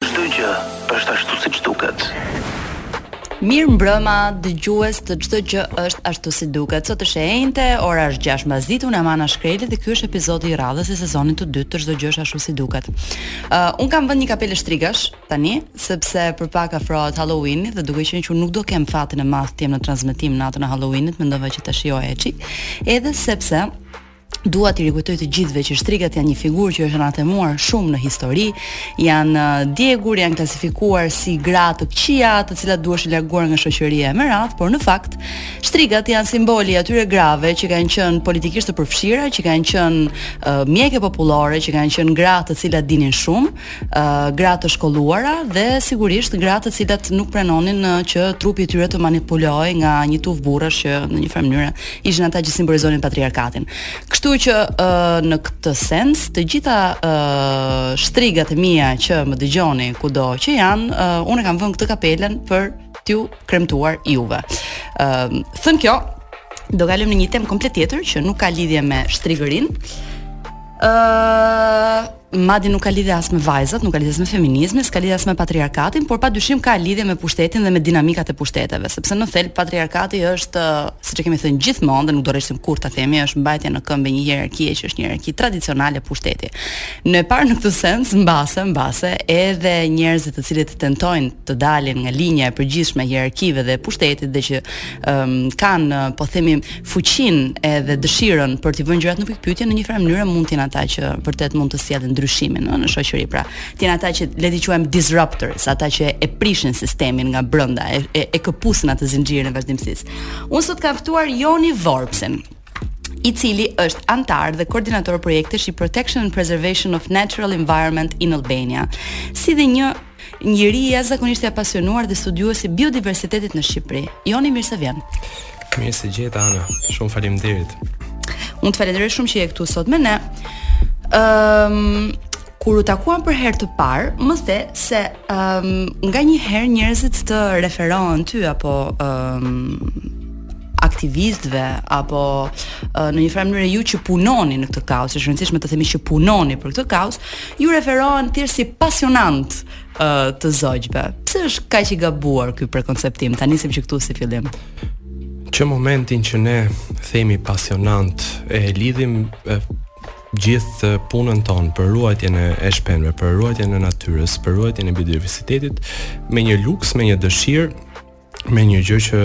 Çdo gjë është ashtu siç duket. Mirë mbrëma dëgjues të çdo gjë është ashtu si duket sot është e enjte ora është 6 mbasdite unë jam Ana Shkreli dhe ky është episodi i radhës i sezonit të dytë të çdo gjë është ashtu si duket uh, unë kam vënë një kapele shtrigash tani sepse për pak afrohet Halloween dhe duke qenë që unë nuk do kem fatin e madh të jem në transmetim natën e Halloweenit mendova që ta shijoj një çik edhe sepse Dua t'i rikujtoj të gjithëve që shtrigat janë një figurë që është anatemuar shumë në histori, janë uh, djegur, janë klasifikuar si gra të këqija, të cilat duheshin larguar nga shoqëria e me radhë, por në fakt shtrigat janë simboli i atyre grave që kanë qenë politikisht të përfshira, që kanë qenë uh, mjeke popullore, që kanë qenë gra të cilat dinin shumë, gra të shkolluara dhe sigurisht gra të cilat nuk pranonin që trupi i tyre të manipulohej nga një tufë burrash që në një farë mënyre ishin ata që simbolizonin patriarkatin. Kështu që në këtë sens të gjitha shtrigat e mia që më dëgjoni kudo që jeni, unë kam vënë këtë kapelen për t'ju kremtuar juve. Ëm, thënë kjo, do kalojmë në një temë komplet tjetër që nuk ka lidhje me shtrigërin. Ëm, madje nuk ka lidhje as me vajzat, nuk ka lidhje as me feminizmin, s'ka lidhje as me patriarkatin, por padyshim ka lidhje me pushtetin dhe me dinamikat e pushteteve, sepse në thelb patriarkati është, siç e kemi thënë gjithmonë dhe nuk do reshtim kurrë ta themi, është mbajtja në këmbë e një hierarkie që është një hierarki tradicionale pushteti. E parë në këtë sens mbase, mbase edhe njerëzit të cilët tentojnë të dalin nga linja e përgjithshme e hierarkive dhe pushtetit dhe që um, kanë po themi fuqinë edhe dëshirën për të vënë gjërat në pikëpyetje në një farë mënyre mund të jenë ata që vërtet mund të sjellin ndryshimin në, në shoqëri pra të jenë ata që le t'i quajmë disruptors ata që e prishin sistemin nga brenda e, e, e këpusin atë zinxhirin e vazhdimësisë unë sot kam ftuar Joni Vorpsin i cili është anëtar dhe koordinator projektesh i Protection and Preservation of Natural Environment in Albania, si dhe një Njeri jashtëzakonisht i apasionuar dhe studiues i biodiversitetit në Shqipëri. Joni mirë se vjen. Mirë se të gjeta Ana. Shumë faleminderit. Unë të falenderoj shumë që je këtu sot me ne. Ëm um, kur u takuam për herë të parë, më the se ëm um, nganjëherë njerëzit të referohen ty apo ëm um, aktivistëve apo uh, në një farë mënyrë ju që punoni në këtë kauzë, është e rëndësishme të themi që punoni për këtë kauzë, Ju referohen thjesht si pasionant të zogjve. Pse është kaq i gabuar ky prekonceptim? Ta nisim që këtu si fillim. Që momentin që ne themi pasionant e lidhim e, gjithë punën tonë për ruajtjen e, e shpendëve, për ruajtjen e natyrës, për ruajtjen e biodiversitetit me një luks, me një dëshirë me një gjë që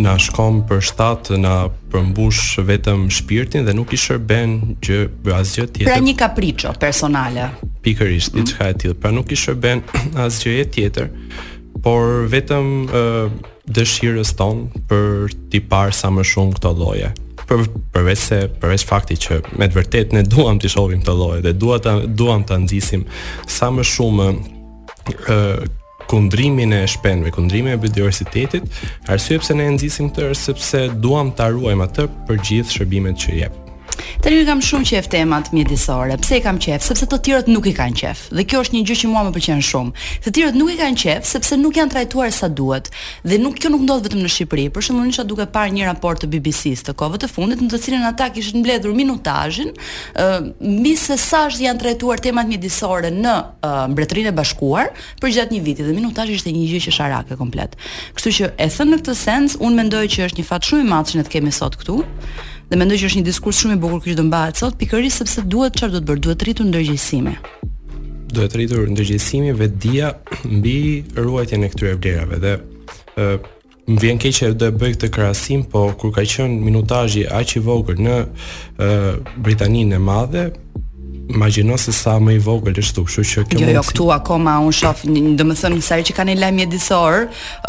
na shkon për shtat, na përmbush vetëm shpirtin dhe nuk i shërben gjë për asgjë tjetër. Pra një kapriço personale. Pikërisht, mm. diçka e tillë. Pra nuk i shërben asgjë tjetër, por vetëm uh, dëshirës tonë për t'i parë sa më shumë këto lloje. Për përveç se përveç faktit që me të vërtetë ne duam t'i shohim këto lloje dhe dua ta duam ta nxisim sa më shumë kundrimin e shpendëve, kundrimin e biodiversitetit, arsye pse ne e nxisim këtë është sepse duam ta ruajmë atë për gjithë shërbimet që jep. Tani kam shumë qejf temat mjedisore. Pse i kam qejf? Sepse të tjerët nuk i kanë qejf. Dhe kjo është një gjë që mua më pëlqen shumë. Të tjerët nuk i kanë qejf sepse nuk janë trajtuar sa duhet. Dhe nuk kjo nuk ndodh vetëm në Shqipëri. Për shembull, isha duke parë një raport të BBC-së të kohëve të fundit në të cilin ata kishin mbledhur minutazhin, ë, mbi se sa janë trajtuar temat mjedisore në uh, Mbretërinë e Bashkuar përgjatë një viti dhe minutazhi ishte një gjë qesharake komplet. Kështu që e thënë në këtë sens, unë mendoj që është një fat shumë i madh që ne të kemi sot këtu. Dhe mendoj që është një diskurs shumë i bukur që do mbahet sot, pikërisht sepse duhet çfarë duhet bërë, duhet rritur ndërgjegjësimi. Duhet rritur ndërgjegjësimi vetëdija mbi ruajtjen e këtyre vlerave dhe ë Më vjen keq që do e bëj këtë krahasim, po kur ka qenë minutazhi aq i vogël në ë Britaninë e Madhe, imagjino se sa më i vogël është këtu, kështu që kjo jo, jo, këtu akoma unë shoh, domethënë sa herë që ka një lajm mjedisor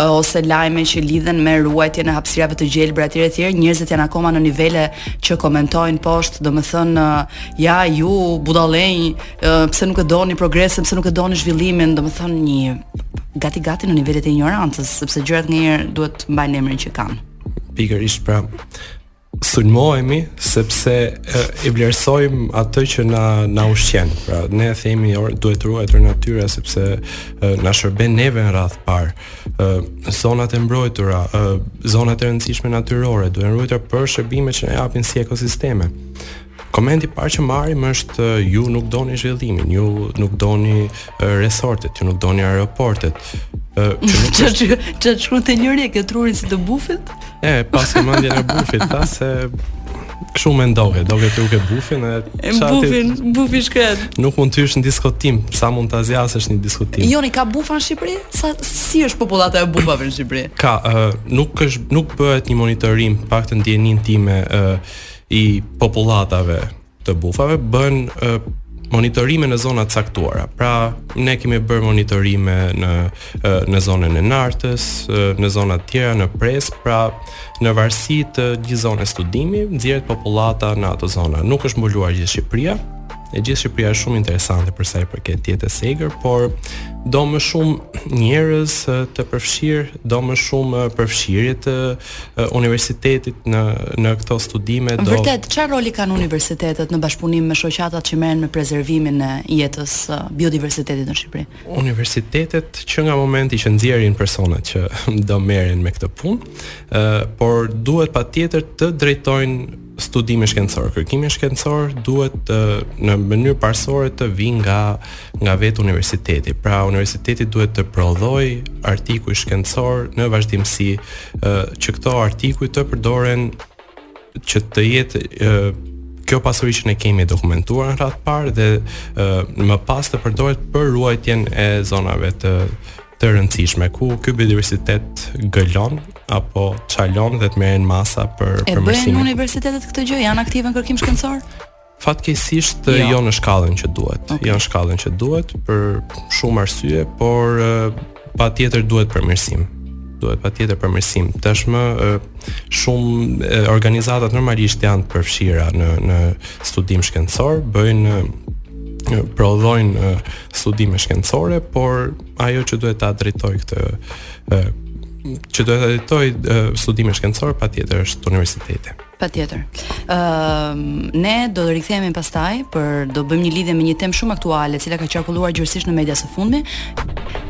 ose lajme që lidhen me ruajtjen e hapësirave të gjelbra etj etj, njerëzit janë akoma në nivele që komentojnë poshtë, domethënë ja ju budallenj pse nuk e doni progresin, pse nuk e doni zhvillimin, domethënë një gati gati në nivelet e injorancës, sepse gjërat nganjëherë duhet të mbajnë emrin që kanë. Pikërisht pra sulmohemi sepse e vlerësojmë atë që na na ushqen. Pra ne themi or duhet ruajtur natyra sepse na shërben neve në radhë të parë. Zonat e mbrojtura, zonat e rëndësishme natyrore duhen ruajtur për shërbimet që na japin si ekosisteme. Komenti i parë që marrim është ju nuk doni zhvillimin, ju nuk doni resortet, ju nuk doni aeroportet. Çfarë çfarë shkruan te njëri e ke trurin si të bufit? E, pas kam mendjen te bufi, tha se kështu mendohet, do të dukej bufi e çati. Bufin, bufi i shkretë. Nuk mund të hysh në diskutim, sa mund ta zgjasësh në diskutim. Joni ka bufa në Shqipëri? Sa si është popullata e bufave në Shqipëri? Ka, uh, nuk është nuk bëhet një monitorim paktën në dijeninë time, uh, i popullatave të bufave bën monitorime në zona të caktuara. Pra, ne kemi bërë monitorime në në zonën e Nartës, në zona të tjera në Prespë, pra në varësi të një zone studimi, nxirret popullata në ato zona. Nuk është mbuluar gjithë Shqipëria. E gjithë Shqipëria është shumë interesante për sa i përket jetës së egër, por do më shumë njerëz të përfshirë, do më shumë përfshirje të universitetit në në këto studime do Vërtet, çfarë roli kanë universitetet në bashkëpunim me shoqatat që merren me prezervimin e jetës, biodiversitetit në Shqipëri? Universitetet që nga momenti që nxjerrin personat që do merren me këtë punë, ë por duhet patjetër të drejtojnë studimin shkencor. Kërkimi shkencor duhet të në mënyrë parësore të vijë nga nga vetë universiteti. Pra universiteti duhet të prodhojë artikuj shkencorë në vazhdimësi që këto artikuj të përdoren që të jetë kjo pasuri që ne kemi e dokumentuar në radhë të parë dhe më pas të përdoret për ruajtjen e zonave të të rëndësishme ku ky biodiversitet gëlon apo çalon dhe të merren masa për përmirësim. E bëjnë universitetet këtë gjë, janë aktive në kërkim shkencor? Fatkeqësisht jo. jo në shkallën që duhet. Okay. Jo në shkallën që duhet për shumë arsye, por patjetër duhet përmirësim duhet patjetër përmirësim. Tashmë shumë organizata normalisht janë të përfshira në, në studim shkencor, bëjnë prodhojnë studime shkencore, por ajo që duhet ta drejtojë këtë që duhet ta drejtojë studimin shkencor patjetër është universiteti. Patjetër. Ëm ehm, uh, ne do të rikthehemi pastaj për do bëjmë një lidhje me një temë shumë aktuale, e cila ka qarkulluar gjerësisht në media së fundmi.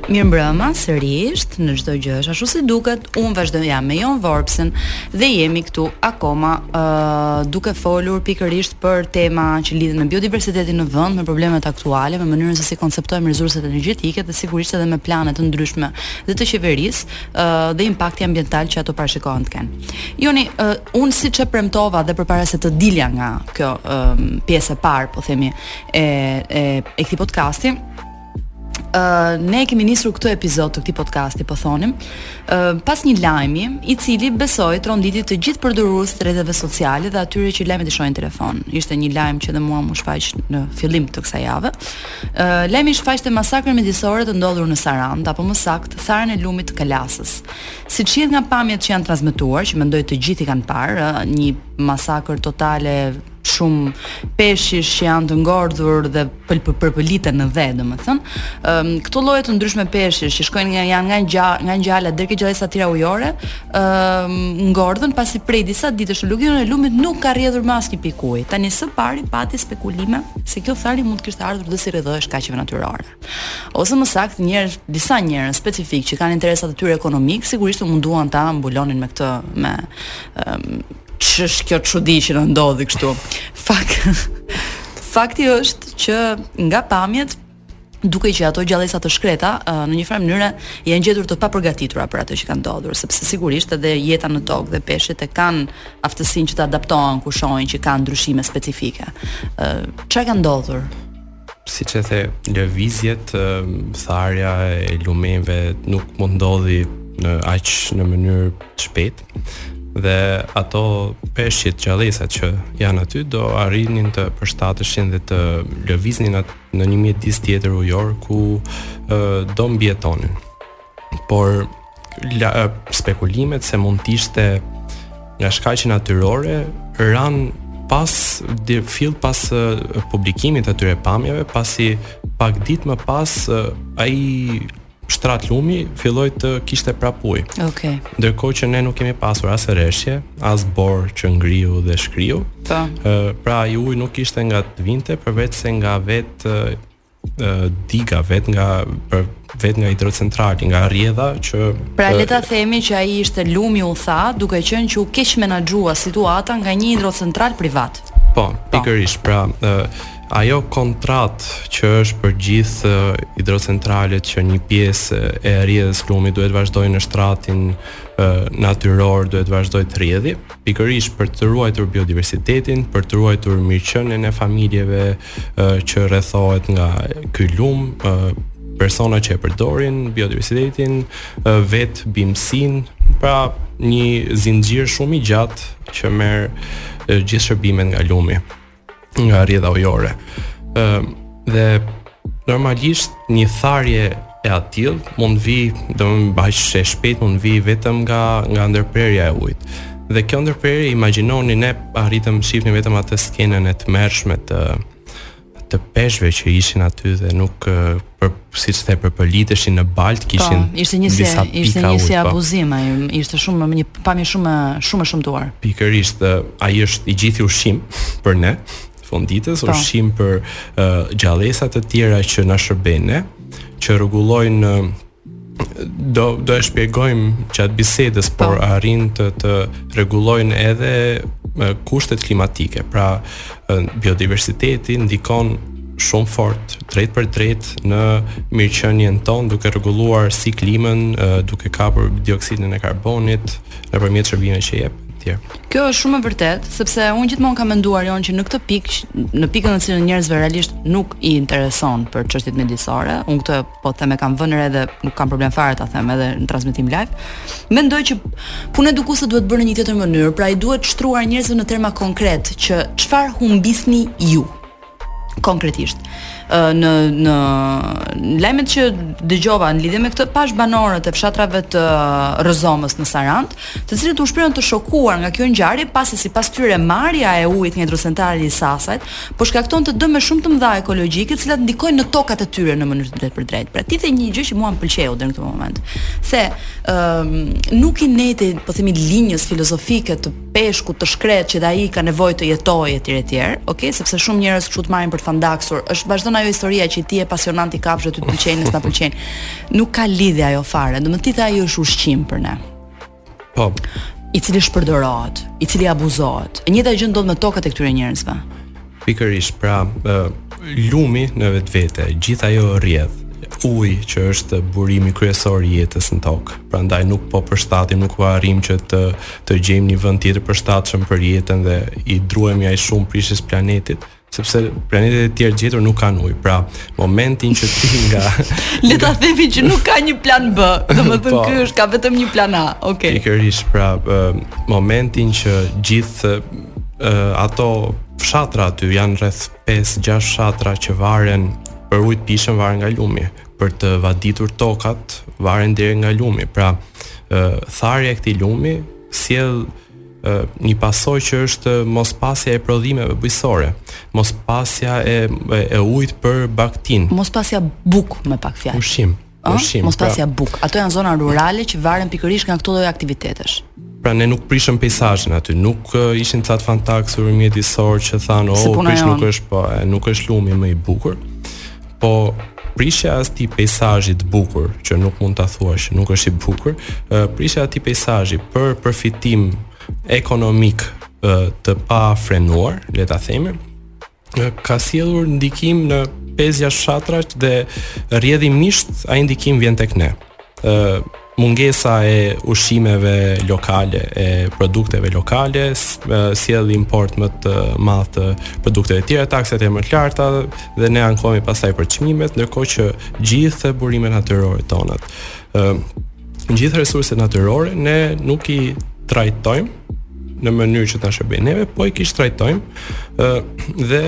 Mirëmbrëma sërish në çdo gjë. Ashtu siç duket, unë vazhdoj jam me Jon Vorpsin, dhe jemi këtu akoma uh, duke folur pikërisht për tema që lidhen me biodiversitetin në vend, me problemet aktuale, me mënyrën se si konceptojmë resurset energjetike dhe sigurisht edhe me plane të ndryshme dhe të qeverisë uh, dhe impakti ambiental që ato parashikohen të kenë. Joni, uh, unë siç e premtova dhe përpara se të dilja nga kjo uh, pjesë e parë, po themi, e e, e këtij podcasti, Uh, ne e kemi nisur këtë epizod të këtij podcasti, po thonim, uh, pas një lajmi, i cili besoj tronditi të gjithë përdoruesit e rrjeteve sociale dhe atyre që lajmet i shohin në telefon. Ishte një lajm që dhe mua m'u shfaq në fillim të kësaj jave. Uh, lajmi shfaqte masakrën mjedisore të ndodhur në Sarandë, apo më saktë, tharjen e lumit të Kalasës. Siç shihet nga pamjet që janë transmetuar, që mendoj të gjithë i kanë parë, uh, një masakër totale shumë peshq që janë të ngordhur dhe përpëliten në dhe, domethënë, ë um, këto lloje të ndryshme peshqish që shkojnë nga nga nga ngja, nga ngjala deri ke gjallesa të tjera ujore, ë um, ngordhën pasi prej disa ditësh në luginën e lumit nuk ka rrjedhur më asnjë pikë uji. Tani së pari pati spekulime se kjo tharje mund të kishte ardhur dhe si rrjedhojë e shkaqeve natyrore. Ose më saktë, njerëz, disa njerëz specifikë që kanë interesat e tyre ekonomike, sigurisht u munduan ta mbulonin me këtë me ë um, Ç'është kjo çudi që na ndodhi kështu? Fak. Fakti është që nga pamjet duket që ato gjallesa të shkreta në një farë mënyrë janë gjetur të papërgatitura për ato që kanë ndodhur, sepse sigurisht edhe jeta në tokë dhe peshqit e kanë aftësinë që të adaptohen kur shohin që kanë ndryshime specifike. Çfarë ka ndodhur? Siç e the, lëvizjet, tharja e lumenjve nuk mund të ndodhi në aq në mënyrë të shpejtë dhe ato peshqit gjallesa që janë aty do arrinin të përshtateshin dhe të lëviznin atë në një mjedis tjetër ujor ku do mbijetonin. Por la, spekulimet se mund të ishte nga shkaqe natyrore ranë pas dhe fill pas uh, publikimit të atyre pamjeve, pasi pak ditë më pas uh, ai shtrat lumi filloi të kishte prapë ujë. Okej. Ndërkohë që ne nuk kemi pasur as rreshje, as borë që ngriu dhe shkriu. Po. Uh, pra ai uji nuk kishte nga të vinte, përveçse nga vetë uh, diga vetë nga për vetë nga hidrocentrali, nga rrjedha që Pra le ta themi që ai ishte lumi u tha, duke qenë që u keqmenaxhua situata nga një hidrocentral privat. Po, po. pikërisht, pra ajo kontratë që është për gjithë hidrocentralet që një pjesë e rrjedhës lumit duhet të vazhdojë në shtratin natyror duhet të vazhdojë të rrjedhi pikërisht për të ruajtur biodiversitetin për të ruajtur mirëqenien e familjeve që rrethohet nga ky lumë, persona që e përdorin biodiversitetin, vetë bimësinë, pra një zinxhir shumë i gjatë që merr gjithë shërbimet nga lumi, nga rrjedha ujore. Ëm dhe normalisht një tharje e atillë mund të vijë domethënë e shpejtë mund të vijë vetëm nga nga ndërprerja e ujit dhe kjo ndërprerje imagjinoni ne arritëm të shifnim vetëm atë skenën e tmerrshme të të peshqve që ishin aty dhe nuk për siç the përpëliteshin në baltë po, kishin po, ishte një si ishte një si po. abuzim ai ishte shumë një pamje shumë shumë e shumtuar pikërisht ai është i gjithi ushqim për ne fundit, po. ushqim për uh, gjallesa të tjera që na shërbejnë ne, që rregullojnë do do e shpjegojmë gjatë bisedës, po. por arrijnë të rregullojnë edhe kushtet klimatike. Pra, biodiversiteti ndikon shumë fort drejtpërdrejt në mirëqenien tonë duke rregulluar si klimën, duke kapur dioksidin e karbonit nëpërmjet shërbimeve që jep të tjera. Kjo është shumë e vërtetë, sepse unë gjithmonë kam menduar Jon, që në këtë pikë, në pikën në cilën njerëzve realisht nuk i intereson për çështjet mjedisore, unë këtë po them e kam vënë re dhe nuk kam problem fare ta them edhe në transmetim live. Mendoj që puna edukuese duhet bërë në një tjetër mënyrë, pra i duhet shtruar njerëzve në terma konkretë që çfarë humbisni ju. konkretisht në në lajmet që dëgjova në lidhje me këtë pashë banorët e fshatrave të Rrëzomës në Sarandë, të cilët u shprehën të shokuar nga kjo ngjarje pasi sipas tyre marrja e ujit nga hidrocentrali i Sasajt po shkaktonte dëme shumë të mëdha ekologjike, të cilat ndikojnë në tokat e tyre në mënyrë të drejtpërdrejtë. Pra ti the një gjë që mua më pëlqeu deri në këtë moment, se ë nuk i ndejte, po themi linjës filozofike të peshkut të shkretë që dhe ai ka nevojë të jetojë etj etj, okay, sepse shumë njerëz kështu të marrin për të fandaksur. Është vazhdon ajo historia që ti je i pasionuar i kafshëve, ty të pëlqejnë, ne s' na pëlqejnë. Nuk ka lidhje ajo fare. Do të thotë ai është ushqim për ne. Po. I cili shpërdorohet, i cili abuzohet. E njëjta gjë ndodh me tokat e këtyre njerëzve. Pikërisht, pra, lumi në vetvete, gjithë ajo rrjedhë uji që është burimi kryesor i jetës në tokë. Prandaj nuk po përshtatim, nuk po arrijmë që të të gjejmë një vend tjetër përshtatshëm për jetën dhe i druhemi aq shumë prishjes së planetit sepse planetet e tjerë gjetur nuk kanë ujë. Pra, momentin që ti nga le ta themi që nuk ka një plan B, domethënë po. ky është ka vetëm një plan A. Okej. Pikërisht, pra, momentin që gjithë ato fshatra aty janë rreth 5-6 fshatra që varen për ujë të pijshëm varen nga lumi për të vaditur tokat varen dhe nga lumi pra tharja e këtij lumi sjell një pasojë që është mospasja e prodhimeve bujqësore, mospasja e e ujit për bagëtinë. Mospasja bukë me pak fjalë. Ushqim. Ëh, mos pra. pasja bukë. Ato janë zona rurale që varen pikërisht nga këto lloj aktivitetesh. Pra ne nuk prishëm peizazhin aty, nuk uh, ishin ca të fandaksur mjedisorë që thanë, "Oh, prish nuk është po, e, nuk është lumi më i bukur." Po prishja e atij peizazhi të bukur, që nuk mund ta thuash, nuk është i bukur, uh, prishja e atij peizazhi për përfitim ekonomik uh, të pafrenuar, le ta themi, ka sjellur ndikim në 5-6 fshatra dhe rrjedhimisht ai ndikim vjen tek ne. ë mungesa e ushqimeve lokale, e produkteve lokale, sjell import më të madh të produkteve të tjera, taksat janë më të larta dhe ne ankohemi pastaj për çmimet, ndërkohë që gjithë burimet natyrore tonat. ë Të gjithë resurset natyrore ne nuk i trajtojmë në mënyrë që t'na shërbejnë neve, po i keqtrajtojmë ë dhe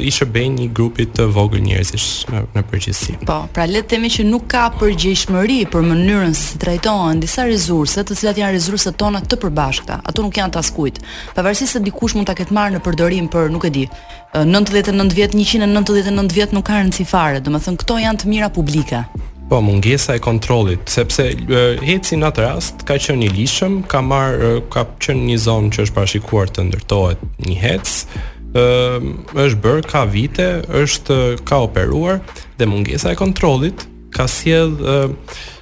i shërbejnë një grupi të vogël njerëzish në, në përgjithësi. Po, pra le të themi që nuk ka përgjegjshmëri për mënyrën se si trajtohen disa resurse, të cilat janë resurset tona të përbashkëta. Ato nuk janë të askujt. Pavarësisht se dikush mund ta ketë marrë në përdorim për, nuk e di, Nëntëdhjetë e nëntë vjet, njëqind e nëntëdhjetë e nëntë vjet nuk ka rëndësi fare, domethënë këto janë të mira publike. Po mungesa e kontrollit, sepse heci në atë rast ka qenë i ligjshëm, ka marrë ka qenë një zonë që është parashikuar të ndërtohet një hec, ë është bërë ka vite, është ka operuar dhe mungesa e kontrollit ka sjellë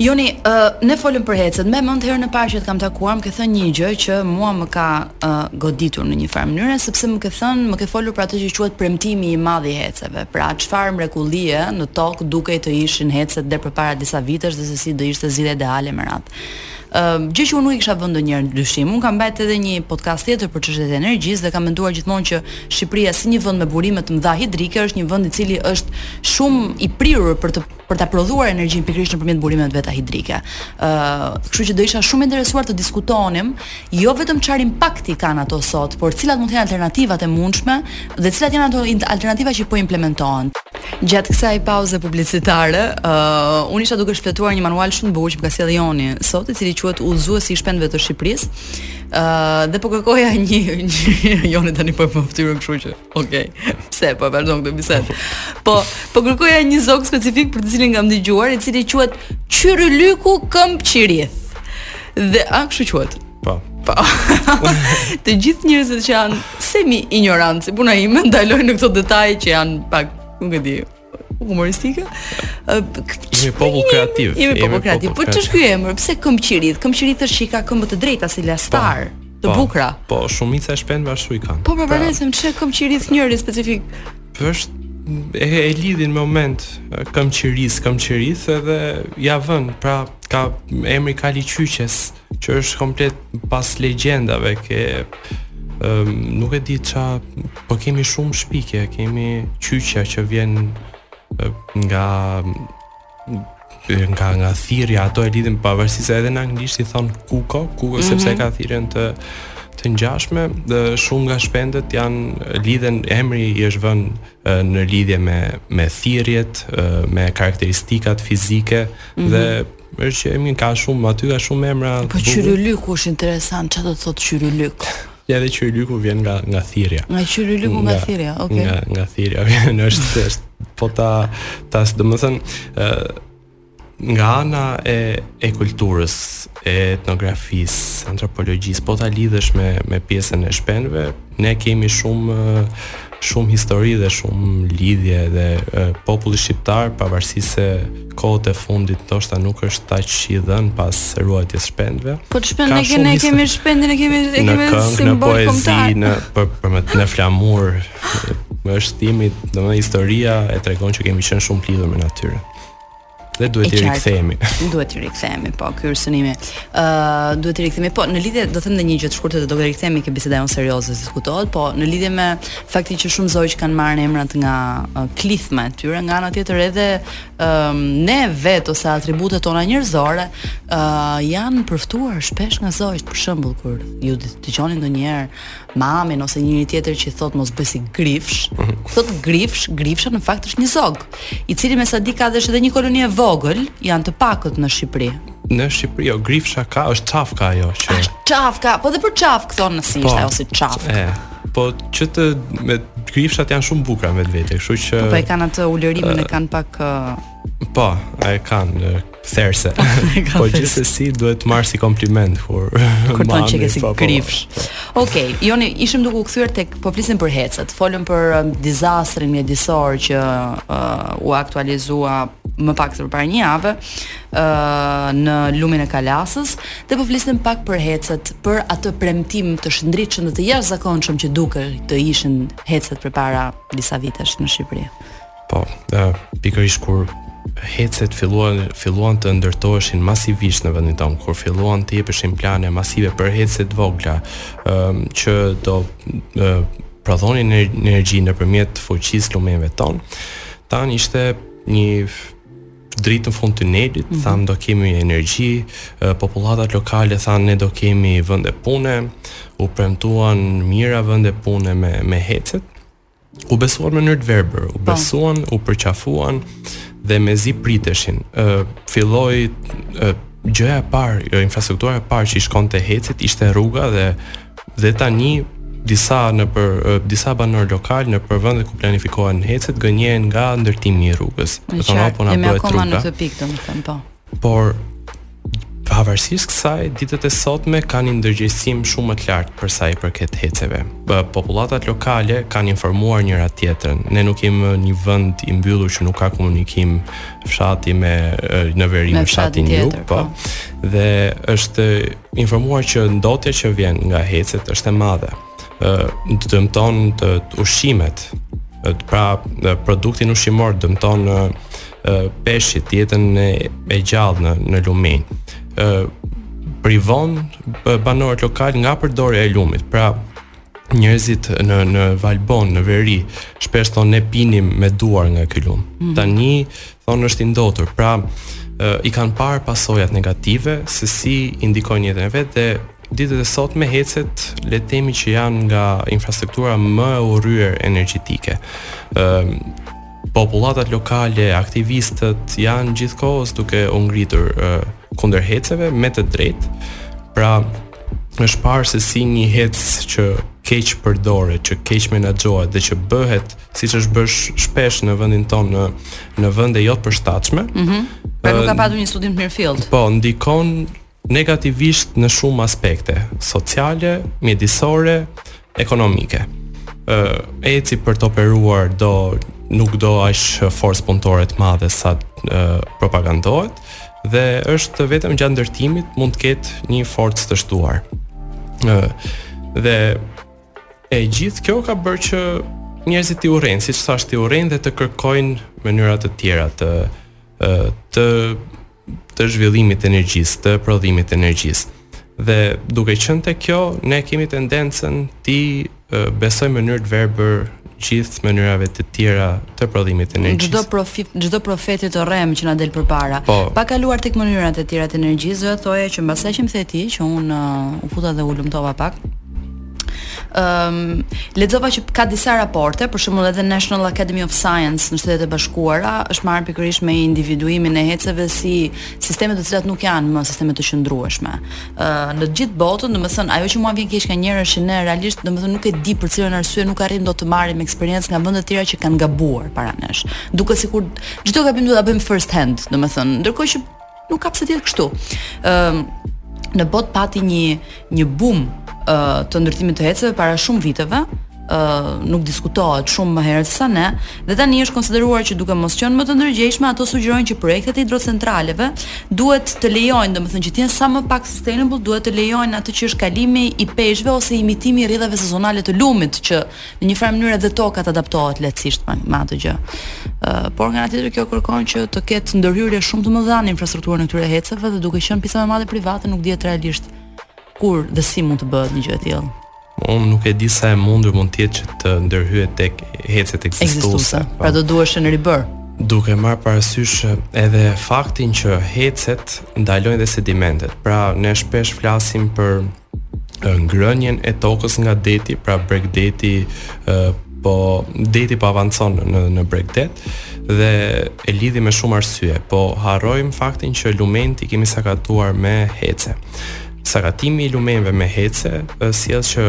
Joni, uh, ne folëm për hecet. Mbaj mend herën e parë që të kam takuar, më ke thënë një gjë që mua më ka uh, goditur në një farë mënyre, sepse më ke thënë, më ke folur për atë që quhet premtimi i madh i heceve. Pra, çfarë mrekullie në tokë dukej të ishin hecet deri përpara disa vitesh dhe se si do ishte zgjidhja ideale e me radhë. Ëm, ehm, uh, gjë që unë nuk i kisha vënë ndonjëherë në dyshim. Unë kam bërë edhe një podcast tjetër për çështjet e energjisë dhe kam menduar gjithmonë që Shqipëria si një vend me burime të mëdha hidrike është një vend i cili është shumë i prirur për të për ta prodhuar energjinë pikërisht nëpërmjet burimeve të veta hidrike. Ë, kështu që do isha shumë interesuar të diskutonim jo vetëm çfarë impakti kanë ato sot, por cilat mund të jenë alternativat e mundshme dhe cilat janë ato alternativa që po implementohen. Gjatë kësaj pauze publicitare, uh, unë isha duke shfletuar një manual shumë të bukur që më ka sjellë Joni sot, i cili quhet Udhëzuesi i Shpendëve të Shqipërisë. Ë uh, dhe po kërkoja një, një Joni tani po e bën fytyrën kështu që Okej. Okay. Pse po vazhdon këtë bisedë? Po, po kërkoja një zog specifik për të cilin kam dëgjuar, i cili quhet Qyrylyku këmbëqirith. Dhe a kështu quhet? Po. Po. të gjithë njerëzit që janë semi injorantë, si puna ime ndalojnë në këto detaje që janë pak, nuk e di, humoristike. Jemi popull kreativ. Jemi popull kreativ. Po ç'është ky emër? Pse këmbëqirith? Këmbëqirith është që i ka këmbë të drejta si lastar. Po, po, të bukura. Po, shumica e shpendve ashtu i kanë. Po, po, pra. po, po, pse këmbëqirith njëri specifik? Është e, e lidhin në moment këmbëqirith, këmbëqirith edhe ia vënë, pra ka emri kali i qyqes. Që është komplet pas legjendave ke um, nuk e di ça, po kemi shumë shpikje, kemi qyqja që vjen nga nga nga thirrja ato e lidhin pavarësisht se edhe në anglisht i thonë kuko, kuko mm -hmm. sepse mhm. ka thirrjen të të ngjashme dhe shumë nga shpendët janë lidhen emri i është vënë në lidhje me me thirrjet, me karakteristikat fizike mm -hmm. dhe Mirë që jemi, ka shumë aty, ka shumë emra. Po qyrylyku është interesant, çfarë do të thotë qyrylyk? Ja dhe qyrylyku vjen nga nga thirrja. Nga qyrylyku nga, nga thirrja, okay. Nga nga thirrja vjen, është është po ta ta domethën ë nga ana e e kulturës, e etnografisë, antropologjisë, po ta lidhësh me me pjesën e shpendëve, ne kemi shumë shumë histori dhe shumë lidhje dhe populli shqiptar pavarësisht se kohët e fundit ndoshta nuk është aq i dhënë pas ruajtjes shpendëve. Po të shpend ne kemi kemi shpendin e kemi e kemi simbol kombëtar. Në poezi, për për më, në flamur është imi, domethënë historia e tregon që kemi qenë shumë lidhur me natyrën. Dhe duhet të rikthehemi. Duhet të rikthehemi, po, ky është synimi. Ë, uh, duhet të rikthehemi, po, në lidhje do them edhe një gjë të shkurtër dhe do të rikthehemi ke biseda jonë serioze, s'diskutohet, po, në lidhje me faktin që shumë zogj kanë marrë emrat nga uh, klithma e tyre, nga ana tjetër edhe um, ne vetë ose atributet tona njerëzore, ë, uh, janë përftuar shpesh nga zogjtë, për shembull kur ju dëgjoni ndonjëherë mamin ose njëri-tjetrin që i thotë mos bëj si grifshë, thotë grifshë, grifsha në fakt është një zog, i cili me sa di ka dhe është edhe një koloni e vogël, janë të pakët në Shqipëri. Në Shqipëri jo grifsha ka, është çafka ajo që. Është çafka, po dhe për çafkë thonë në si po, ishte ose çafkë. E, po që të them, grifshat janë shumë të bukura në vete, kështu që Po, po e kanë atë ulërimin e kanë pak Po, e kanë Therse. po gjithsesi duhet ta marrë si kompliment kur kur thonë që ke si po, po. grifshë. Okej, okay, Joni, ishim duke u kthyer tek po flisim për hecet. Folëm për um, dizastrin mjedisor që uh, u aktualizua më pak se përpara një jave uh, në lumin e Kalasës dhe po flisim pak për hecet, për atë premtim të shndritshëm dhe të jashtëzakonshëm që dukej të ishin hecet përpara disa vitesh në Shqipëri. Po, uh, pikërisht kur hecet filluan filluan të ndërtoheshin masivisht në vendin tonë, kur filluan të jepeshin plane masive për hecet e vogla, ë um, që do ë uh, prodhonin energji nëpërmjet fuqisë së lumenjve tanë. Thanë ishte një dritë në fund të tunelit, mm -hmm. thamë do kemi energji, popullatat lokale thanë ne do kemi vënde pune, u premtuan mijëra vënde pune me, me hecet, u besuan në mënyrë të verbër, u po. besuan, u përqafuan dhe mezi priteshin. Ë, filloi ë, gjëja e parë, jo infrastruktura e parë që i shkonte hecit ishte rruga dhe dhe tani disa nëpër ë, disa banorë lokalë nëpër vendet ku planifikohen hecet gënjehen nga ndërtimi i rrugës. Do të thonë a po na bëhet rruga. Në këtë pikë domethënë po. Por pavarësisht kësaj, ditët e sotme kanë një ndërgjegjësim shumë më të lartë për sa i përket heceve. Ë, popullatat lokale kanë informuar njëra tjetrën. Ne nuk jemi më një vend i mbyllur që nuk ka komunikim fshati me në veri me fshatin në jug, po. po. Dhe është informuar që ndotja që vjen nga hecet është e madhe. ë të dëmton të ushqimet pra produktin ushqimor dëmton në peshqit jetën e, e gjallë në në lumin ë privon banorët lokalë nga përdorja e lumit pra njerëzit në në Valbonë, në veri, shpesh thonë ne pinim me duar nga ky lum. Mm -hmm. Tani thonë është i ndotur. Pra, e, i kanë parë pasojat negative se si i ndikojnë jetën e vet dhe Ditët e sotme hecet, le të themi që janë nga infrastruktura më e urryer energjetike. Ëm popullatat lokale, aktivistët janë gjithë kohës duke u ngritur kundër heceve me të drejtë. Pra, është parë se si një hec që keqpërdoret, që keqmenaxhohet dhe që bëhet, siç është bërë shpesh në vendin tonë në në vende jo të përshtatshme. Mhm. Mm pra nuk ka patur një studim të mirëfilltë. Po, ndikon negativisht në shumë aspekte, sociale, mjedisore, ekonomike. Ë heci për të operuar do nuk do aq forcë punëtore të madhe sa propagandohet dhe është vetëm gjatë ndërtimit mund të ketë një forcë të shtuar. Ë dhe e gjithë kjo ka bërë që njerëzit t'i urrejnë, siç thashë t'i urrejnë dhe të kërkojnë mënyra të tjera të të të zhvillimit të energjisë, të prodhimit të energjisë. Dhe duke qenë te kjo, ne kemi tendencën t'i besojmë në mënyrë të verbër gjithë mënyrave të tjera të prodhimit të energjisë. Çdo profeti, çdo profeti të rremë që na del përpara. Po. Pa kaluar tek mënyrat e tjera të energjisë, do thoja që mbasaj që më the ti që unë ë, u futa dhe hulumtova pak. Ëm um, lexova që ka disa raporte, për shembull edhe National Academy of Science në Shtetet e Bashkuara është marrë pikërisht me individuimin e heceve si sisteme të cilat nuk janë më sisteme të qëndrueshme. Ë uh, në gjithë botën, domethënë ajo që mua më vjen keq nga njëra anë që ne realisht domethënë nuk e di për cilën arsye nuk arrijmë dot të marrim eksperiencë nga vende të tjera që kanë gabuar para nesh. Duket sikur çdo gabim duhet ta bëjmë first hand, domethënë, ndërkohë që Nuk ka pse të jetë kështu. Ëm në botë pati një një boom të ndërtimit të heceve para shumë viteve, nuk diskutohet shumë më herët sa ne dhe tani është konsideruar që duke mos qenë më të ndërgjegjshme ato sugjerojnë që projektet e hidrocentraleve duhet të lejojnë domethënë që të jenë sa më pak sustainable duhet të lejojnë atë që është kalimi i peshqve ose imitimi i rrjedhave sezonale të lumit që Në një farë mënyre dhe toka të adaptohet lehtësisht me, me atë gjë. Ë, uh, por nga ana tjetër kjo kërkon që të ketë ndërhyrje shumë të mëdha në infrastrukturën e këtyre heceve dhe duke qenë pjesa më e madhe private nuk dihet realisht kur dhe si mund të bëhet një gjë e tillë. Unë nuk e di sa e mundur mund të jetë që të ndërhyhet tek hecet ekzistuese. Po. Pra do duhesh me i ribërë. Duke marr parasysh edhe faktin që hecet ndalojnë dhe sedimentet. Pra ne shpesh flasim për ngrënien e tokës nga deti, pra bregdeti po deti po avancon në në bregdet dhe e lidhim me shumë arsye, po harrojmë faktin që lumenjtë i kemi sakatuar me hece. Sakatimi i lumenjve me hece sjell që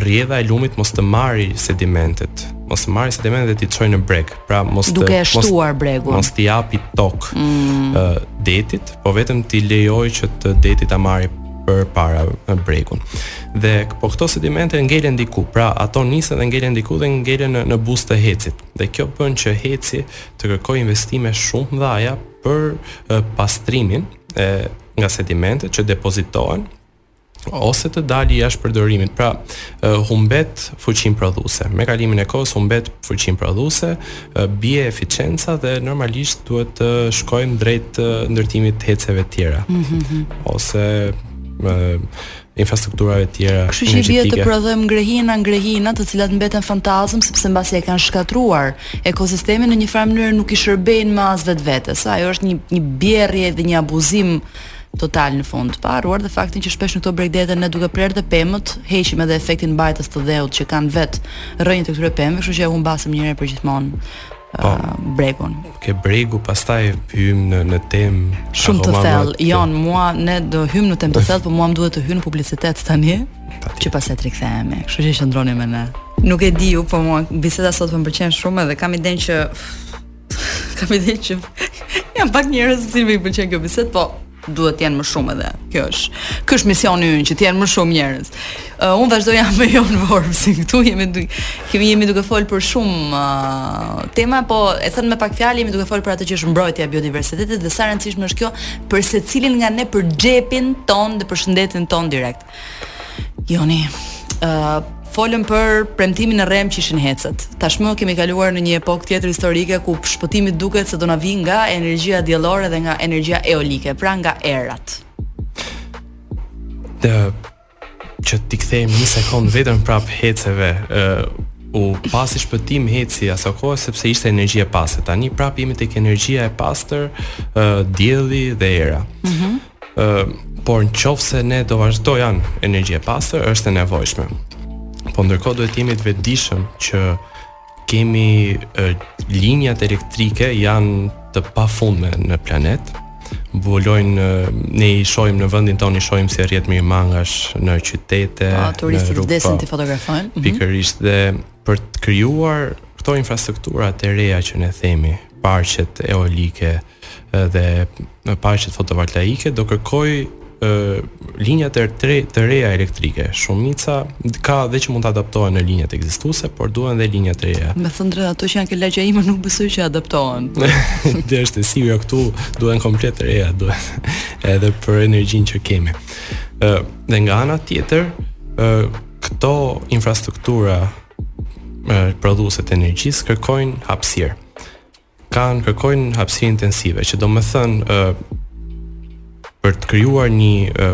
rrjedha e lumit mos të marri sedimentet, mos të marri sedimentet dhe t'i çojë në breg. Pra mos të duke shtuar bregun. Mos t'i japi tokë mm. detit, po vetëm t'i lejojë që të detit ta marri përpara bregun. Dhe po këto sedimente ngelen diku, pra ato nisen dhe ngelen diku dhe ngelen në, në buzë të hecit. Dhe kjo bën që heci të kërkojë investime shumë të mëdha për e, pastrimin e nga sedimentet që depozitohen ose të dali jashtë përdorimit. Pra, humbet fuqinë prodhuese. Me kalimin e kohës humbet fuqinë prodhuese, bie eficenca dhe normalisht duhet të shkojmë drejt ndërtimit të heceve të tjera. Mm -hmm. Ose infrastrukturave të tjera. Kështu që bie të prodhojmë ngrehina, ngrehina, të cilat mbeten fantazëm sepse mbasi e kanë shkatërruar ekosistemin në një farë mënyre nuk i shërbejnë më as vetvetes. Ajo është një një bjerrje dhe një abuzim total në fund, pa harruar dhe faktin që shpesh në këto bregdete ne duke prerë të pemët, heqim edhe efektin mbajtës të dheut që kanë vetë rrënjët e këtyre pemëve, kështu që e humbasim një herë për gjithmonë po, bregun. Te bregu, pastaj hyjmë në në temë shumë të thellë. Jon, mua ne do hyjmë në temë të thellë, por mua më duhet të hyj në publicitet tani, që pastaj të rikthehemi. Kështu që qëndroni me ne. Nuk e di ju, po mua biseda sot më pëlqen shumë edhe kam idenë që Kam idenë që janë pak njerëz si ne që i pëlqen kjo bisedë, po duhet të jenë më shumë edhe. Kjo është. Ky është misioni ynë që të jenë më shumë njerëz. Uh, unë vazhdoj jam me Jon Vorpsin këtu jemi du, kemi jemi duke fol për shumë uh, tema, po e thënë me pak fjalë jemi duke fol për atë që është mbrojtja e biodiversitetit dhe sa e rëndësishme është kjo për secilin nga ne për xhepin tonë dhe për shëndetin tonë direkt. Joni, ë uh, folëm për premtimin e rremë që ishin hecet. Tashmë kemi kaluar në një epokë tjetër historike ku shpëtimi duket se do na vijë nga energjia diellore dhe nga energjia eolike, pra nga erat. Dhe që t'i kthejmë një sekond vetëm prapë heceve, ë uh, u pa si shpëtim heci asokohe sepse ishte energji e pastër. Tani prapë jemi tek energjia e pastër, ë uh, dielli dhe era. Mhm. Mm Ë, por në qoftë se ne do vazhdo janë energji e pastër, është e nevojshme. Po ndërkohë duhet të jemi të vetëdijshëm që kemi e, linjat elektrike janë të pafundme në planet. Vëlojnë ne i shohim në vendin tonë, i shohim si rrjet merimangash në qytete, pa, po, turistët në rrugë. të fotografojnë. Mhm. Pikërisht dhe për të krijuar këto infrastruktura të reja që ne themi, parqet eolike, dhe parqet fotovoltaike do kërkojnë linja të tre të reja elektrike. Shumica ka dhe që mund të adaptohen në linjat ekzistuese, por duhen dhe linja të reja. Me thënë të drejtën, ato që janë ke lagjja ime nuk besoj që adaptohen. Dhe është e sivja këtu, duhen komplet të reja, duhen edhe për energjinë që kemi. Dhe nga ana tjetër, këto infrastruktura prodhuese të energjisë kërkojnë hapësirë. kanë kërkojnë hapësirë intensive, që domethënë ë për të krijuar një ë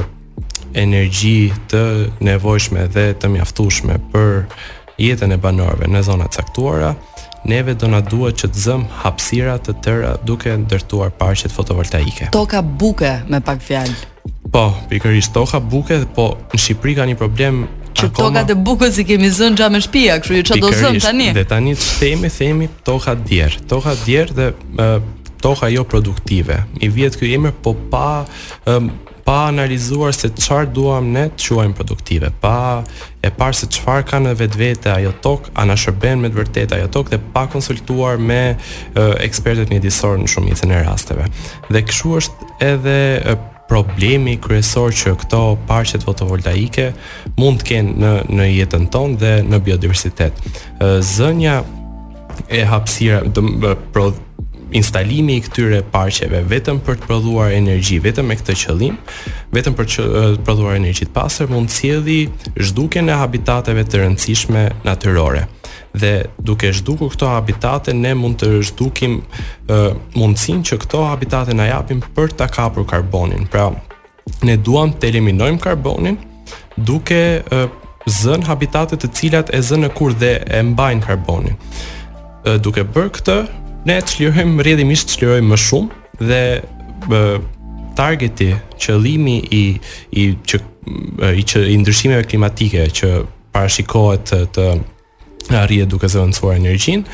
energji të nevojshme dhe të mjaftueshme për jetën e banorëve në zona të caktuara, neve do na duhet që të zëmë hapësira të tëra duke ndërtuar parqet fotovoltaike. Toka buke me pak fjalë. Po, pikërisht toka buke, po në Shqipëri ka një problem që akoma... tokat e bukës i kemi zënë gja me shtëpia, kështu që çfarë do zëmë tani? Dhe tani themi themi toka djerrë. Toka djerrë dhe e, toka jo produktive. I vihet ky emër po pa e, pa analizuar se çfarë duam ne të quajmë produktive, pa e parë se çfarë ka në vetvete ajo tokë, a na shërben me të vërtetë ajo tokë dhe pa konsultuar me e, ekspertët mjedisorë në shumicën e rasteve. Dhe kështu është edhe problemi kryesor që këto parqet fotovoltaike mund të kenë në në jetën tonë dhe në biodiversitet. Zënia e hapësira do pro instalimi i këtyre parqeve vetëm për të prodhuar energji, vetëm me këtë qëllim, vetëm për të prodhuar energji të pastër mund të sjellë zhdukjen e habitateve të rëndësishme natyrore. dhe duke zhdukur këto habitate ne mund të zhdukim uh, mundësinë që këto habitate na japin për ta kapur karbonin. Pra, ne duam të eliminojmë karbonin duke uh, zënë habitate të cilat e zënë kur dhe e mbajnë karbonin. Uh, duke bërë këtë, ne çlirojmë rrjedhimisht çlirojmë më shumë dhe uh, targeti, qëllimi i i që i që i ndryshimeve klimatike që parashikohet të, të arrihet duke zëvendësuar energjinë,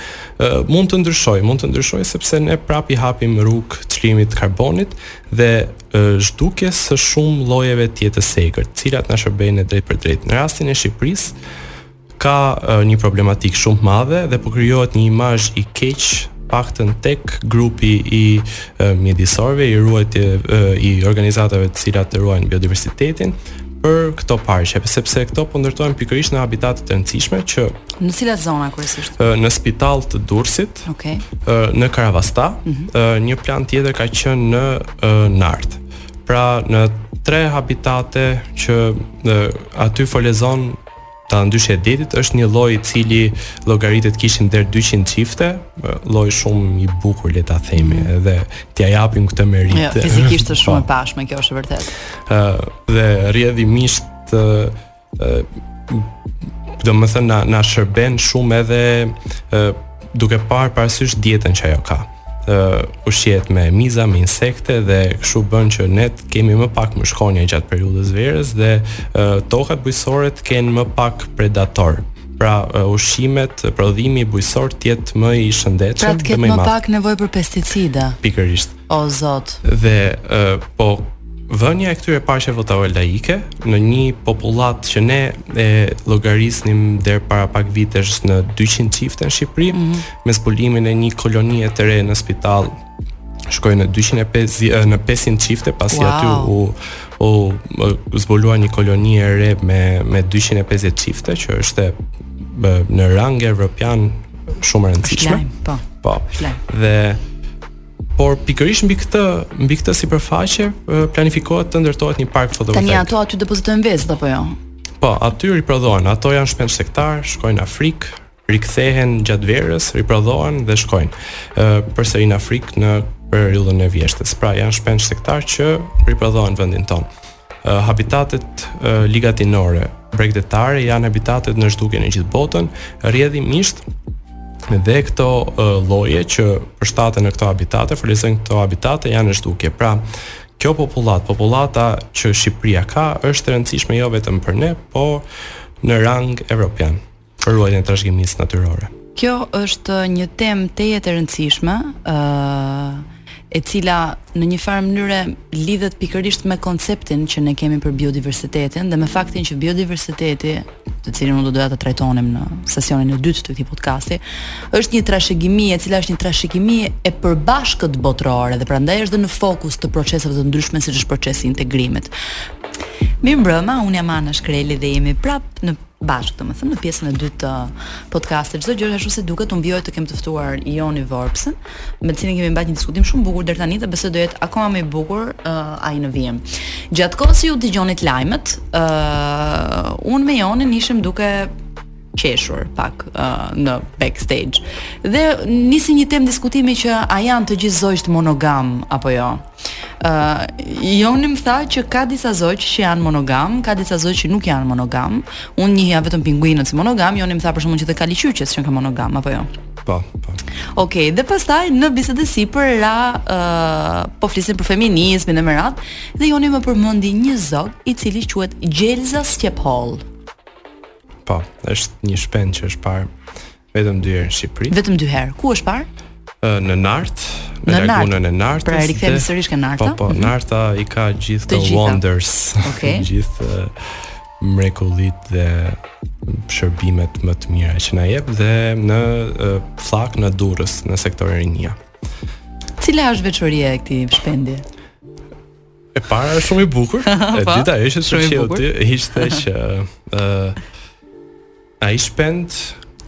mund të ndryshojë, mund të ndryshojë sepse ne prapë i hapim rrugë çlirimit të karbonit dhe zhdukjes së shumë llojeve të jetës së egër, të cilat na shërbejnë drejtpërdrejt. Në rastin e Shqipërisë ka një problematikë shumë të madhe dhe po krijohet një imazh i keq paktën tek grupi i mjedisorëve, i ruajtje i organizatave të cilat ruajnë biodiversitetin, për këto parqe, sepse këto po ndërtohen pikërisht në habitate të rëndësishme që në cilat zona kryesisht? Në Spitallë të Durrësit. Okej. Okay. Në Karavasta, mm -hmm. një plan tjetër ka qenë në Nartë. Pra në tre habitate që aty folezon Dallëndyshja e detit është një lloj i cili llogaritet kishim deri 200 çifte, lloj shumë i bukur le ta themi mm. dhe t'ia japim këtë meritë. Jo, fizikisht është shumë e po. pashme, kjo është e vërtetë. Ë dhe rrjedhimisht ë do më thënë na, na shërben shumë edhe ë duke parë parasysh dietën që ajo ka. ë ushqehet me miza, me insekte dhe kështu bën që ne të kemi më pak mushkonja gjatë periudhës së verës dhe ë tokat bujqësore të kenë më pak predatorë. Pra ushqimet, prodhimi bujqësor të jetë më i shëndetshëm pra dhe më i madh. Pra të ketë më pak nevojë për pesticide. Pikërisht. O zot. Dhe ë po vënia e këtyre parqeve fotovoltaike në një popullatë që ne e llogarisnim deri para pak vitesh në 200 çifte në Shqipëri, mm -hmm. me zbulimin e një kolonie të re në Spitallë shkoi në 250 në 500 çifte pasi wow. aty u u zbulua një koloni e re me me 250 çifte që është në rang evropian shumë e rëndësishme. Po. Po. Dhe Por pikërisht mbi këtë, mbi këtë sipërfaqe planifikohet të ndërtohet një park fotovoltaik. Tani ato aty depozitojnë vezë apo jo? Po, aty riprodhohen. Ato janë shpendë shtegtarë, shkojnë në Afrikë, rikthehen gjatë verës, riprodhohen dhe shkojnë ë përsëri në Afrikë në periudhën e vjeshtës. Pra janë shpendë shtegtarë që riprodhohen në vendin tonë. Ë habitatet ë, ligatinore, bregdetare janë habitatet në zhdukje në gjithë botën, rrjedhimisht dhe këto lloje që përshtaten në këto habitate, folezojnë në këto habitate janë në zhdukje. Pra, kjo popullatë, popullata që Shqipëria ka është e rëndësishme jo vetëm për ne, po në rang evropian. për ruajtjen e trashëgimisë natyrore. Kjo është një temë tejet e rëndësishme, ë uh, e cila në një farë mënyre lidhet pikërisht me konceptin që ne kemi për biodiversitetin dhe me faktin që biodiversiteti, të cilin unë do doja të trajtonim në sesionin e dytë të këtij podcasti, është një trashëgimi e cila është një trashëgimi e përbashkët botërore dhe prandaj është dhe në fokus të proceseve të ndryshme siç është procesi i integrimit. Mirë mbrëma, unë jam Ana Shkreli dhe jemi prap në bashkë, domethënë në pjesën e dytë të podcastit. Çdo gjë ashtu si duket, unë vijoj të kem të ftuar Joni Vorpsin, me të cilin kemi mbajtur një diskutim shumë të bukur deri tani dhe besoj do jetë akoma më i bukur uh, ai në vijim. Gjatë kohës që ju dëgjonit lajmet, ë uh, unë me Jonin ishim duke qeshur pak uh, në backstage. Dhe nisi një temë diskutimi që a janë të gjithë zogjtë monogamë apo jo. Uh, Joni më tha që ka disa zogj që janë monogamë, ka disa zogj që nuk janë monogamë. Unë njihja vetëm pinguinët si monogamë, Joni më tha për çafkën që te kali i qyqes që janë monogamë apo jo. Po, po. Okej, okay, dhe pastaj në bisedë sipër ra uh, po flisim për feminizmin e me radhë dhe Joni më përmendi një zog i cili quhet gjelëza sqephollë. Po, është një shpend që është parë Vetëm dy herë në Shqipëri. Vetëm dy herë. Ku është parë? në Nartë, në në lagunën Nartë. e Nartës. Pra rikthehemi sërish ke Narta. Po, po, mm -hmm. Narta i ka gjithë the wonders. Okay. gjithë mrekullitë dhe shërbimet më të mira që na jep dhe në uh, Fllakë në Durrës, në sektorin Rinia. Cila është veçoria e këtij shpendi? E para është shumë i bukur, e po. dyta është shumë i bukur. Ishte që ë uh, Ai shpend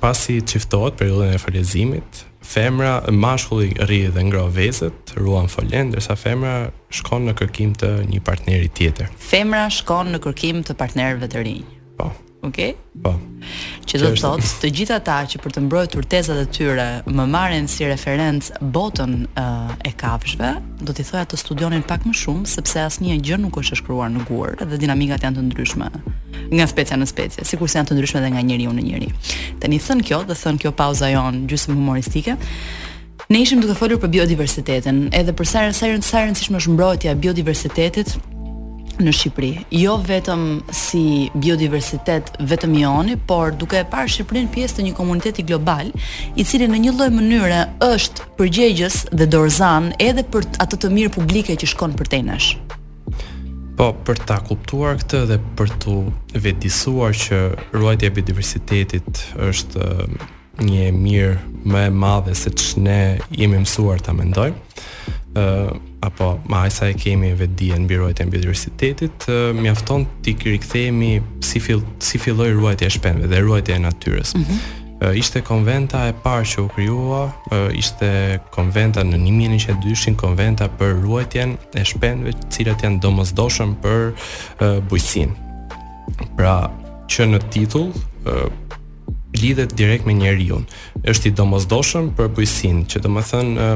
pasi çiftohet periudhën e folezimit, femra, mashkulli rri dhe ngroh vezët, ruan folenë, ndërsa femra shkon në kërkim të një partneri tjetër. Femra shkon në kërkim të partnerëve të rinj. Po. Okej? Okay? Po. Që do të thotë, të gjithë ata që për të mbrojtur tezat e tyre më marrin si referencë botën uh, e kafshëve, do t'i thoja të studionin pak më shumë sepse asnjëgjë nuk është e shkruar në gur dhe dinamikat janë të ndryshme nga specia në specie, sikurse janë të ndryshme edhe nga njeriu në njeri. Tani thënë kjo, dhe thënë kjo pauza jonë gjysmë humoristike, ne ishim duke folur për biodiversitetin, edhe për sa sa sa e rëndësishme është mbrojtja e biodiversitetit në Shqipëri. Jo vetëm si biodiversitet vetëm i yni, por duke e parë Shqipërinë pjesë të një komuniteti global, i cili në një lloj mënyre është përgjegjës dhe dorëzan edhe për atë të mirë publike që shkon përtej nesh. Po, për ta kuptuar këtë dhe për t'u vetëdijësuar që ruajtja e biodiversitetit është një e mirë më e madhe seç ne jemi mësuar ta mendojmë, uh, apo më sa e kemi vetëdije mbi ruajtjen e biodiversitetit, uh, mjafton t'i rikthehemi si, fil, si filloi ruajtja e shpendëve dhe ruajtja e natyrës. Mm -hmm. Ishte konventa e parë që u krijua, ishte konventa në 1902, konventa për ruajtjen e shpendëve, të cilët janë domosdoshëm për bujqësinë. Pra, që në titull lidhet direkt me njeriun. Është i domosdoshëm për bujqësinë, që domethënë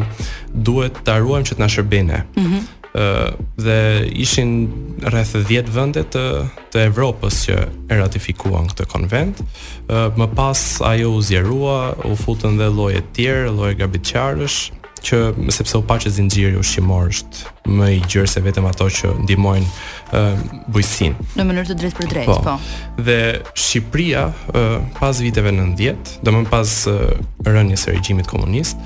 duhet ta ruajmë që të na shërbejë ne. Mm -hmm. dhe ishin rreth 10 vende të të Evropës që e ratifikuan këtë konventë. Ë më pas ajo u zgjerua, u futën dhe lloje të tjerë, lloje grabitqarësh që sepse u pa që zinxhiri ushqimor është më i gjerë se vetëm ato që ndihmojnë ë bujqësinë. Në mënyrë të drejtpërdrejtë, po. po. Dhe Shqipëria ë pas viteve 90, domthon pas rënies së regjimit komunist,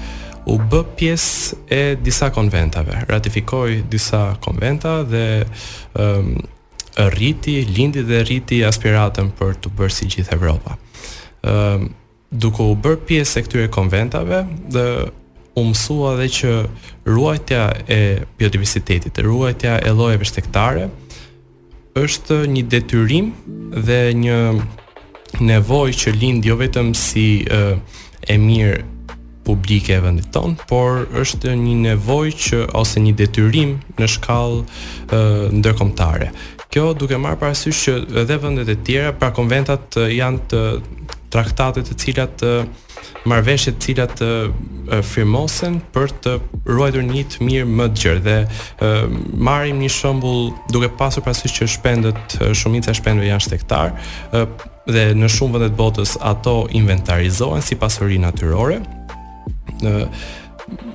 u bë pjesë e disa konventave, ratifikoi disa konventa dhe ë um, rriti, lindi dhe rriti aspiratën për t'u bërë si gjithë Evropa. ë um, duke u bërë pjesë e këtyre konventave dhe u mësua dhe që ruajtja e biodiversitetit, ruajtja e llojeve shtegtare Është një detyrim dhe një nevojë që lind jo vetëm si e, e mirë publike e vendit tonë, por është një nevojë që ose një detyrim në shkallë ndërkombëtare. Kjo duke marrë parasysh që edhe vendet e tjera, pra konventat janë të traktate të cilat marrëveshje të cilat të firmosen për të ruajtur një të mirë më të gjerë dhe marrim një shembull duke pasur parasysh që shpendët shumica e shpendëve janë shtegtarë dhe në shumë vende të botës ato inventarizohen si pasuri natyrore në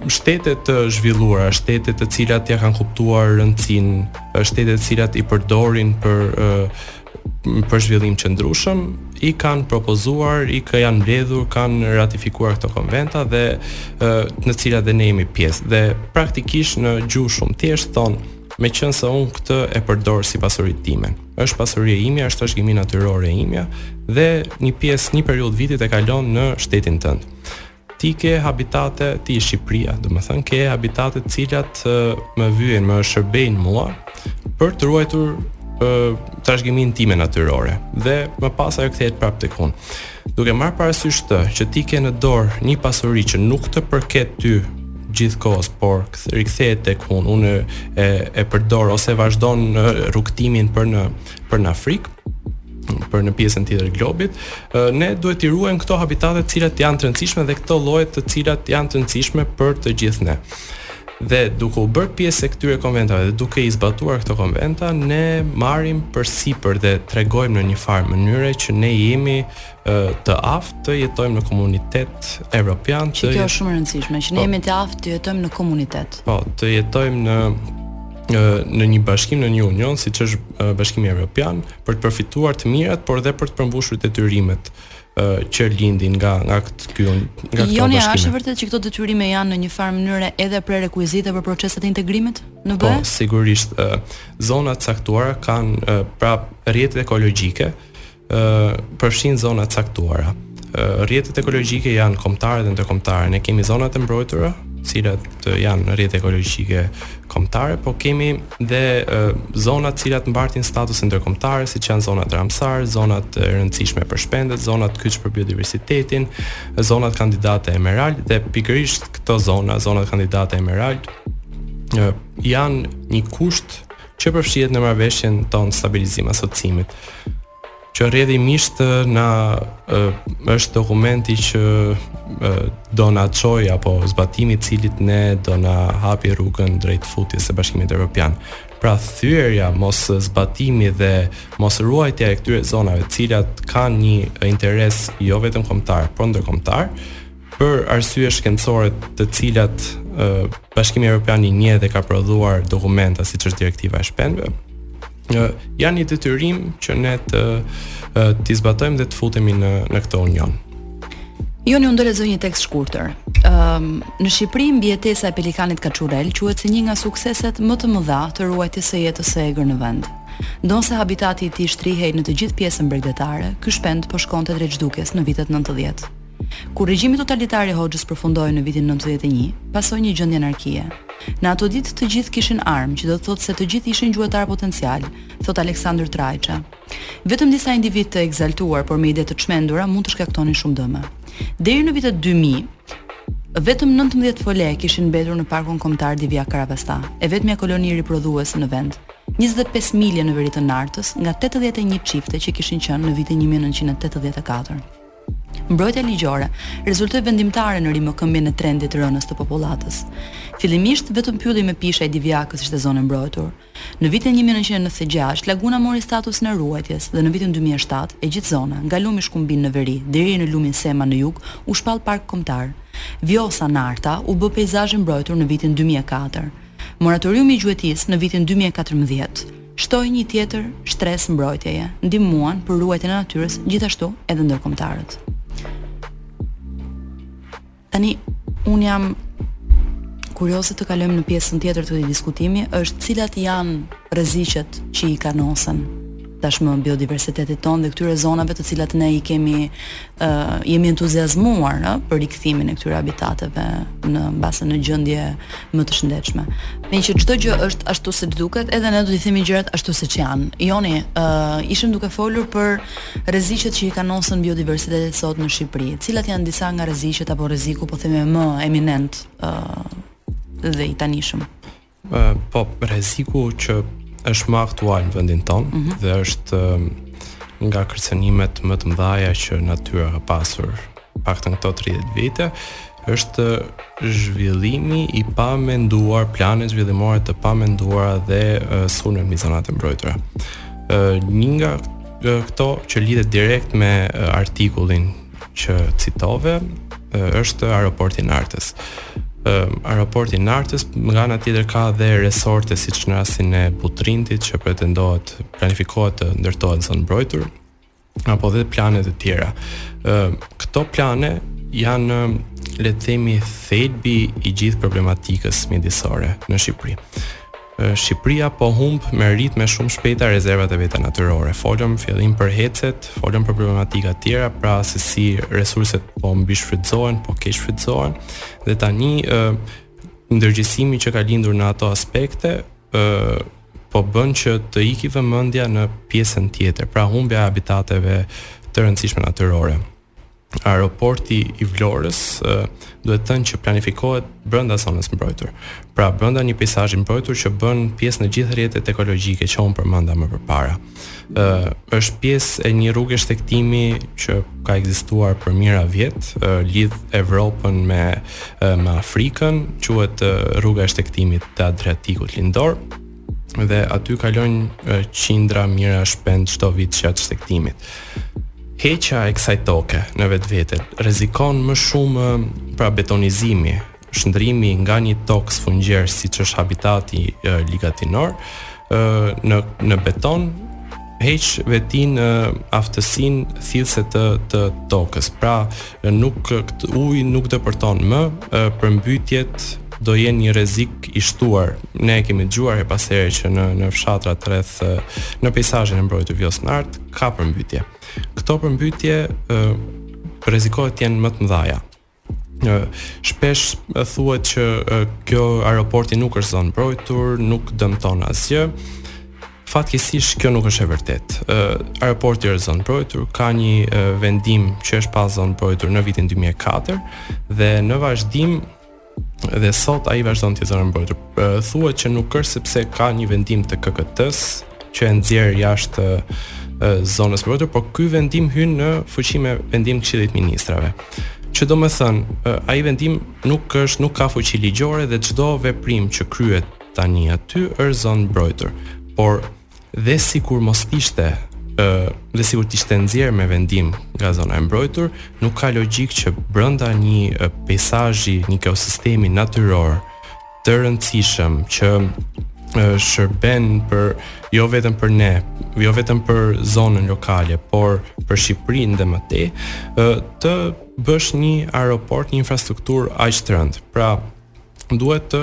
shtete të zhvilluara, shtete të cilat ia kanë kuptuar rëndësinë, shtete të cilat i përdorin për për zhvillim të qëndrueshëm i kanë propozuar, i kë janë mbledhur, kanë ratifikuar këto konventa dhe në të cilat dhe ne jemi pjesë. Dhe praktikisht në gjuhë shumë të thjeshtë thonë, meqenëse unë këtë e përdor si pasurinë time. Është pasuri e imja, është trashëgimi natyrore e imja dhe një pjesë, një periudhë vitit e kalon në shtetin tënd. Ti ke habitate, ti Shqipëria, domethënë, ke habitate të cilat më vyjen, më shërbejnë mua, për të ruajtur trashëgiminë time natyrore dhe më pas ajo kthehet prap tek unë. Duke marrë parasysh këtë që ti ke në dorë një pasuri që nuk të përket ty gjithkohës, por rikthehet tek unë, unë e e përdor ose vazhdon rrugëtimin për në për në Afrikë, për në pjesën tjetër të globit, ne duhet t'i ruajmë këto habitate të cilat janë të rëndësishme dhe këto lloje të cilat janë të rëndësishme për të gjithë ne. Dhe duke u bërë pjesë e këtyre konventave dhe duke i zbatuar këto konventa, ne marrim përsipër dhe tregojmë në një farë mënyre që ne jemi të aftë të jetojmë në komunitet evropian që kjo është shumë e rëndësishme që ne, po, jemi të aftë të jetojmë në komunitet po të jetojmë në në një bashkim në një union siç është Bashkimi Evropian për të përfituar të mirat por edhe për të përmbushur detyrimet që lindin nga nga këtë ky nga këto bashkime. Joni, a është vërtet që këto detyrime janë në një farë mënyre edhe prerekuizite për proceset e integrimit në BE? Po, sigurisht. Zona të caktuara kanë pra rrjetet ekologjike përfshin zona të caktuara. Rrjetet ekologjike janë kombëtare dhe ndërkombëtare. Ne kemi zonat e mbrojtura, të cilat janë rrjete ekologjike kombëtare, po kemi dhe zona të cilat mbartin statusin ndërkombëtar, siç janë zonat Ramsar, zonat e rëndësishme për shpendët, zonat kyç për biodiversitetin, zonat kandidate Emerald dhe pikërisht këto zona, zonat kandidate Emerald, janë një kusht që përfshihet në marrëveshjen tonë të stabilizim asociimit që rrjedhimisht na është dokumenti që do na çoj apo zbatimi i të cilit ne do na hapi rrugën drejt futjes së Bashkimit Evropian. Pra thyerja moszbatimi dhe mosruajtja e këtyre zonave të cilat kanë një interes jo vetëm kombëtar, por ndërkombëtar, për arsye shkencore të cilat ë Bashkimi Evropian i njeh dhe ka prodhuar dokumenta siç është direktiva e shpendëve. Ë janë një detyrim që ne të t'i zbatojmë dhe të futemi në në këtë union. Joni, unë do lexoj një tekst të shkurtër. Ëm um, në Shqipëri mbijetesa e pelikanit kaçurrel quhet si një nga sukseset më të mëdha të ruajtjes së jetës së egër në vend. Ndonëse habitati i tij shtrihej në të gjithë pjesën bregdetare, ky shpend po shkonte drejt zhdukjes në vitet 90. Kur regjimi totalitar i Hoxhës përfundoi në vitin nëntëdhjetë e një, pasoi një gjendje anarkie. Në ato ditë të gjithë kishin armë, që do të thotë se të gjithë ishin gjuetarë potencialë, thotë Aleksandër Trajça. Vetëm disa individë të ekzaltuar, por me ide të çmendura, mund të shkaktonin shumë dëme. Deri në vitet dy mijë, vetëm nëntëmbëdhjetë fole kishin mbetur në Parkun Kombëtar Divjakë Karavasta, e vetmja koloni riprodhuese në vend. Njëzet e pesë milje në veri të Nartës, nga tetëdhjetë e një çifte që kishin qenë në vitin një mijë e nëntëqind e tetëdhjetë e katër. Mbrojtja ligjore rezultoi vendimtare në rimëkëmbjen e trendit rënës të popullatës. Fillimisht, vetëm pylli me pisha i Divjakës ishte zonë e mbrojtur. Në vitin një mijë e nëntëqind e nëntëdhjetë e gjashtë, laguna mori statusin e ruajtjes dhe në vitin dy mijë e shtatë, e gjithë zona, nga lumi Shkumbin në veri deri në lumin Seman në jug, u shpall park kombëtar. Vjosa-Narta u bë peizazh i mbrojtur në vitin dy mijë e katër. Moratoriumi i gjuetisë në vitin dy mijë e katërmbëdhjetë. shtoi një tjetër shtresë mbrojtjeje, ndihmuan për ruajtjen e natyrës gjithashtu edhe ndërkombëtarët. Tani unë jam kurioze të kalojmë në pjesën tjetër të këtij diskutimi, është cilat janë rreziqet që i kanosen tashmë biodiversitetit tonë dhe këtyre zonave të cilat ne i kemi jemi entuziazmuar ë, për rikthimin e këtyre habitateve në mbase në gjendje më të shëndetshme. Meqë çdo gjë është ashtu siç duket, edhe ne do t'i themi gjërat ashtu siç janë. Joni, ë uh, ishim duke folur për rreziqet që i kanosen biodiversitetit sot në Shqipëri. Cilat janë disa nga rreziqet apo rreziku po themi më eminent ë uh, dhe i tanishëm? Po, rreziku që është më aktual në vendin tonë mm -hmm. dhe është nga kërcënimet më të mdhaja që natyra ka pasur paktën këto 30 vite është zhvillimi i pamenduar, planet zhvillimore të pamenduara dhe sulmi mbi zonat e mbrojtura. Një nga këto që lidhet direkt me artikullin që citove është aeroporti i Nartës. Ëm aeroporti i Nartës nga ana tjetër ka dhe resorte siç në rastin e Butrintit që pretendohet planifikohet të ndërtohet në zonë mbrojtur apo dhe plane të tjera. Ëm këto plane janë le të themi thelbi i gjithë problematikës mjedisore në Shqipëri. Shqipëria po humb me ritme shumë shpejta rezervat e veta natyrore. Folëm fillim për hecet, folëm për problematika të tjera, pra se si resurset po mbishfrytëzohen, po keqshfrytëzohen dhe tani ë ndërgjegjësimi që ka lindur në ato aspekte ë po bën që të ikë vëmendja në pjesën tjetër, pra humbja e habitateve të rëndësishme natyrore. Aeroporti i Vlorës duhet thënë që planifikohet brenda zonës mbrojtur. Pra brenda një peizazhi mbrojtur që bën pjesë në gjithë rrjetet ekologjike që unë përmenda më përpara. Ë është pjesë e një rruge shtegtimi që ka ekzistuar për mijëra vjet, lidh Evropën me me Afrikën, quhet rruga e shtegtimit të Adriatikut Lindor. dhe aty kalojnë qindra mijëra shpendë çdo vit gjatë shtegtimit. Heqja e kësaj toke në vetvete rrezikon më shumë pra betonizimi, shndërrimi nga një tokë sfungjer siç është habitati e, ligatinor e, në në beton heq vetinë, aftësinë thithëse të të tokës. Pra, Nuk këtë ujë nuk depërton më, përmbytjet do jenë një rrezik i shtuar. Ne e kemi dëgjuar herë pas here që në në fshatrat rreth në peizazhin e mbrojtur Vjosë-Nartë ka përmbytje. Këto përmbytje rrezikohet të jenë më të mëdha. Ë shpesh thuhet që kjo aeroporti nuk është zonë mbrojtur, nuk dëmton asgjë. Fatkeqësisht kjo nuk është e vërtetë. Aeroporti është zonë mbrojtur, ka një vendim që është shpallë zonë mbrojtur në vitin 2004 dhe në vazhdim dhe sot ai vazhdon të jetë zonë mbrojtur. Thuhet që nuk është sepse ka një vendim të KKT-së që e nxjerr jashtë zonës mbrojtur, por ky vendim hyn në fuqi me vendim Këshillit të Ministrave. Që domethënë, ai vendim nuk është, nuk ka fuqi ligjore dhe çdo veprim që kryhet Tani aty është zonë mbrojtur, por dhe sikur mos ishte ë dhe sikur të ishte nxjerr me vendim nga zona e mbrojtur, nuk ka logjikë që brenda një peizazhi, një ekosistemi natyror të rëndësishëm që shërben për jo vetëm për ne, jo vetëm për zonën lokale, por për Shqipërinë dhe më tej, të bësh një aeroport, një infrastrukturë aq të rëndë. Pra, duhet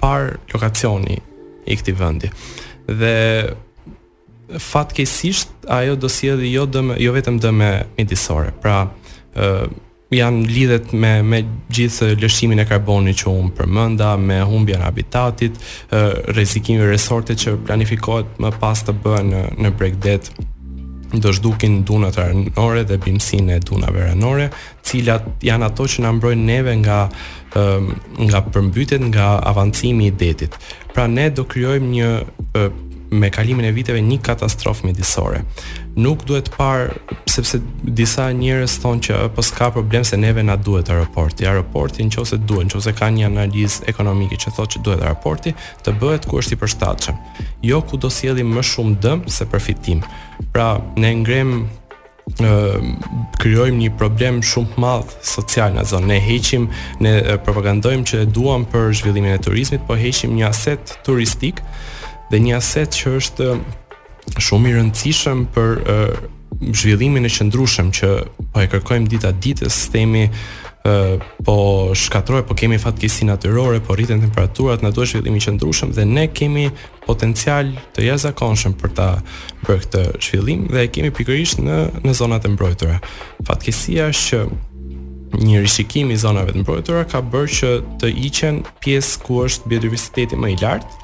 parë lokacioni i këtij vendi. Dhe fatkeqësisht ajo do sjellë jo dëm jo vetëm dëme mjedisore. Pra, ë janë lidhet me me gjithë lëshimin e karbonit që unë përmenda, me humbjen e habitatit, ë rrezikimin e resorteve që planifikohet më pas të bëhen në në bregdet do zhdukin dunat ranore dhe bimësinë e dunave ranore, cilat janë ato që na mbrojnë neve nga ëm nga përmbytjet nga avancimi i detit. Pra ne do krijojmë një me kalimin e viteve një katastrofë mjedisore. Nuk duhet parë sepse disa njerëz thonë që po s'ka problem se neve na duhet aeroporti. Aeroporti nëse duhet, nëse ka një analizë ekonomike që thotë që duhet aeroporti, të bëhet ku është i përshtatshëm. Jo ku do sjellë më shumë dëm se përfitim. Pra ne ngremë ë krijojmë një problem shumë të madh social në zonë. Ne heqim, ne propagandojmë që e duam për zhvillimin e turizmit, po heqim një aset turistik dhe një aset që është shumë i rëndësishëm për ë zhvillimin e qëndrueshëm që po e kërkojmë dita ditës, themi ë po shkatërroj, po kemi fatkeqësi natyrore, po rriten temperaturat, na duhet zhvillim i qëndrueshëm dhe ne kemi potencial të jashtëzakonshëm për ta bërë këtë zhvillim dhe e kemi pikërisht në në zonat e mbrojtura. Fatkeqësia është që një rishikim i zonave të mbrojtura ka bërë që të hiqen pjesë ku është biodiversiteti më i lartë,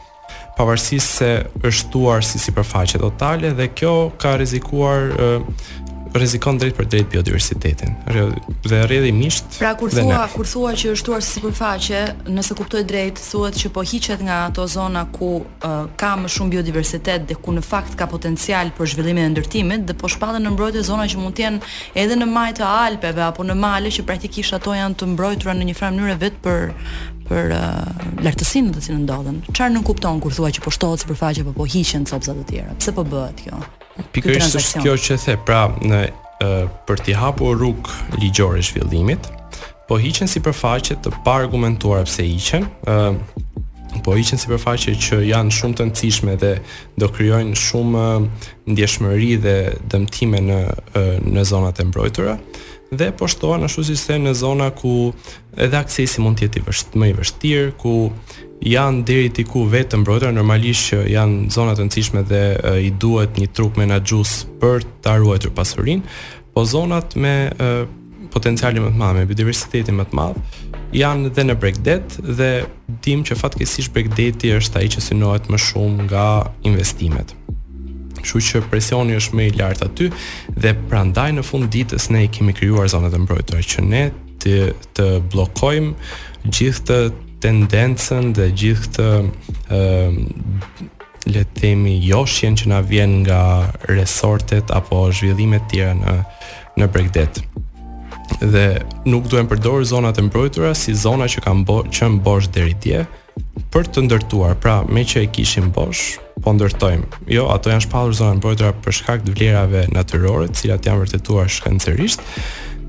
pavarësisht se është shtuar si sipërfaqe totale dhe kjo ka rrezikuar rrezikon drejt për drejt biodiversitetin. Dhe rrjedhimisht. Pra kur thua kur thua që është shtuar si sipërfaqe, nëse kuptoj drejt, thuhet që po hiqet nga ato zona ku uh, ka më shumë biodiversitet dhe ku në fakt ka potencial për zhvillimin e ndërtimit dhe po shpallen në mbrojtje zona që mund të jenë edhe në majë të Alpeve apo në male që praktikisht ato janë të mbrojtura në një farë mënyre vetë për për uh, lartësinë në të cilën ndodhen. Çfarë nënkupton kur thua që po shtohet sipërfaqe apo po hiqen copëza të tjera? Pse po bëhet kjo? Pikërisht është kjo që the, pra në për t'i hapur rrugë ligjore zhvillimit, po hiqen sipërfaqe të paargumentuara pse hiqen, ë po hiqen sipërfaqe që janë shumë të rëndësishme dhe do krijojnë shumë ndjeshmëri dhe dëmtime në në zonat e mbrojtura dhe po shtohen ashtu siç the në zona ku Edhe aksesi mund të jetë i vësht, më i vështirë ku janë deri diku vetë të mbrojtura, normalisht që janë zona të rëndësishme dhe e, i duhet një trup menaxhues për ta ruajtur pasurinë, po zonat me e, potencialin më të madh, me biodiversitetin më të madh, janë dhe në bregdet dhe dimë që fatkeqësisht bregdeti është ai që synohet më shumë nga investimet. Kështu që presioni është më i lartë aty dhe prandaj në fund ditës ne i kemi krijuar zonat e mbrojtura që ne të të bllokojmë gjithë këtë tendencën dhe gjithë këtë ë le të themi joshjen që na vjen nga resortet apo zhvillimet tjera në në bregdet. Dhe nuk duhen përdorur zonat e mbrojtura si zona që kanë bo, qenë bosh deri dje, për të ndërtuar, pra meqë e kishim bosh, po ndërtojmë. Jo, ato janë shpallur zona të mbrojtura për shkak të vlerave natyrore, të cilat janë vërtetuar shkencërisht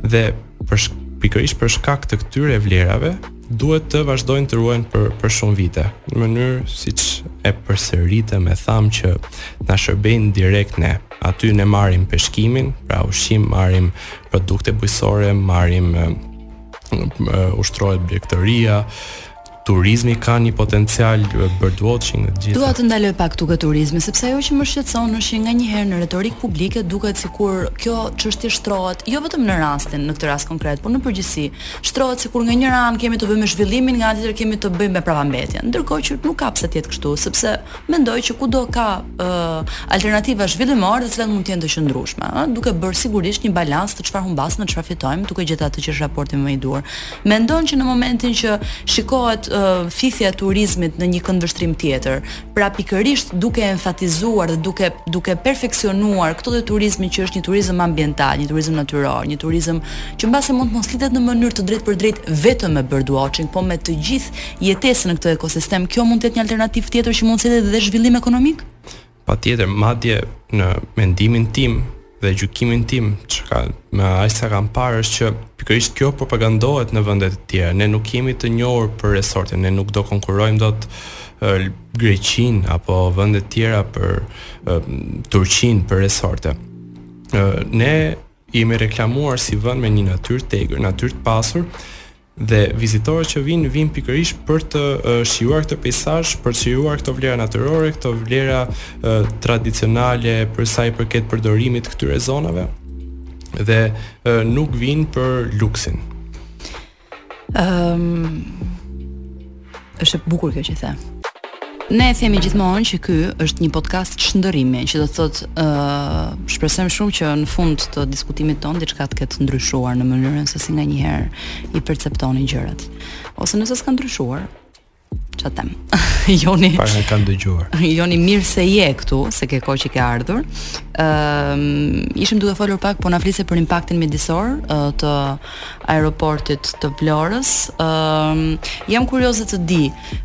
dhe për pikërisht për shkak të këtyre vlerave duhet të vazhdojnë të ruhen për për shumë vite. Në mënyrë siç e përsëritëm e thamë që të na shërbejnë direkt ne. Aty ne marrim peshkimin, pra ushqim, marrim produkte bujqësore, marrim ushtrohet blegtëria, Turizmi ka një potencial birdwatching në gjithë. Dua të ndaloj pak këtu te turizmi, sepse ajo që më shqetëson është që nganjëherë në retorikë publike duket sikur kjo çështje shtrohet, jo vetëm në rastin, në këtë rast konkret, por në përgjithësi, shtrohet sikur nga njëra anë kemi të bëjmë me zhvillimin, nga ana tjetër kemi të bëjmë me prapambetjen. Ndërkohë që nuk ka pse të jetë kështu, sepse mendoj që kudo ka ë uh, alternativa zhvillimore, të cilat mund të jenë të qëndrueshme, ë, duke bërë sigurisht një balancë të çfarë humbasim e çfarë fitojmë, duke gjetur atë që është raporti më i duhur. Mendon që në momentin që shikohet uh, thithja e turizmit në një këndvështrim tjetër, pra pikërisht duke enfatizuar dhe duke duke perfeksionuar këto dhe turizmin që është një turizëm ambiental, një turizëm natyror, një turizëm që mbase mund të mos lidhet në mënyrë të drejtpërdrejtë vetëm me birdwatching, po me të gjithë jetesën në këtë ekosistem, kjo mund të jetë një alternativë tjetër që mund të sjellë dhe zhvillim ekonomik? Patjetër, madje në mendimin tim dhe gjykimin tim, çka me aq sa kam parë është që pikërisht kjo propagandohet në vende të tjera. Ne nuk jemi të njohur për resorte, ne nuk do konkurrojmë dot Greqinë apo vende të tjera për Turqinë për resorte. Ne jemi reklamuar si vend me një natyrë të egër, natyrë të pasur, Dhe vizitorët që vijnë, vijnë pikërisht për të shijuar këtë peizazh, për të shijuar këto vlera natyrore, këto vlera tradicionale për sa i përket përdorimit të këtyre zonave dhe nuk vijnë për luksin. Ëm ehm, um... Është e bukur kjo që the. Ne e themi gjithmonë që ky është një podcast shndërrim, që do të thotë, ë, uh, shpresojmë shumë që në fund të diskutimit tonë diçka të ketë ndryshuar në mënyrën se si nganjëherë i perceptoni gjërat. Ose nëse s'ka ndryshuar, ç'a them. Joni. Pa e kanë dëgjuar. Joni mirë se je këtu, se ke kohë që ke ardhur. Ëm, um, ishim duke folur pak po na flisje për impaktin mjedisor uh, të aeroportit të Vlorës. Ëm ehm, jam kurioze të di,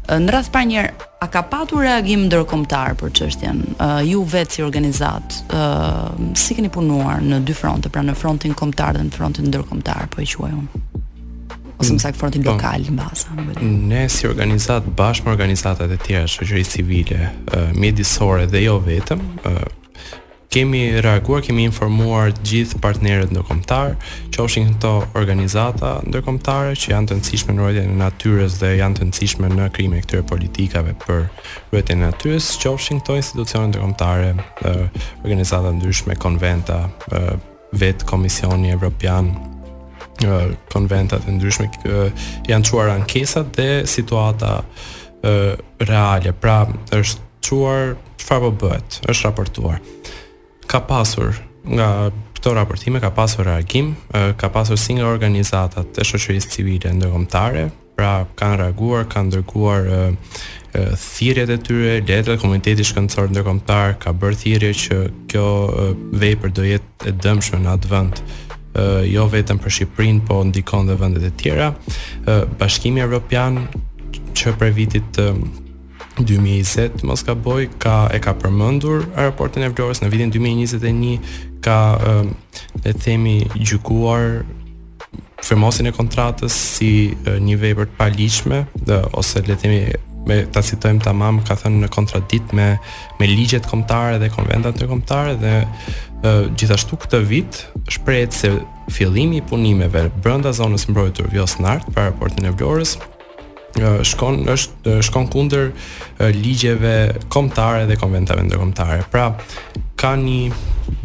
në radhë të parë njëherë a ka patur reagim ndërkombëtar për çështjen? Ju vetë si organizatë, ë ehm, si keni punuar në dy fronte, pra në frontin kombëtar dhe në frontin ndërkombëtar, po e quaj unë? Ose më saktë frontin po. lokal mbase, nuk e di. Ne si organizatë bashkë me organizatat e tjera shoqërisë civile, mjedisore dhe jo vetëm, Kemi reaguar, kemi informuar të gjithë partnerët ndërkombëtarë, qofshin këto organizata ndërkombëtare që janë të rëndësishme në ruajtjen e natyrës dhe janë të rëndësishme në krijimin e këtyre politikave për ruajtjen e natyrës, qofshin këto institucione ndërkombëtare, organizata të ndryshme, konventa, Vetë Komisioni Evropian konventat e ndryshme janë çuar ankesat dhe situata reale. Pra, është çuar çfarë po bëhet, është raportuar. Ka pasur nga këto raportime ka pasur reagim, ka pasur si nga organizatat e shoqërisë civile ndërkombëtare, Pra kanë reaguar, kanë dërguar e, e, thirrjet e tyre, letrat komuniteti shkencor ndërkombëtar ka bërë thirrje që kjo vepër do jetë e dëmshme në atë vend jo vetëm për Shqipërinë, po ndikon dhe vendet e tjera. Bashkimi Evropian që prej vitit 2020 mos gaboj ka e ka përmendur aeroportin e Vlorës në vitin 2021 ka e themi gjykuar firmosjen e kontratës si një vepër të paligjshme dhe ose le të themi ta citojmë tamam ka thënë në kontradiktë me me ligjet kombëtare dhe konventat ndërkombëtare dhe e, gjithashtu këtë vit shprehet se fillimi i punimeve brenda zonës mbrojtur Vjosë-Nartë për aeroportin e Vlorës shkon është shkon kundër ligjeve kombëtare dhe konventave ndërkombëtare. Pra ka një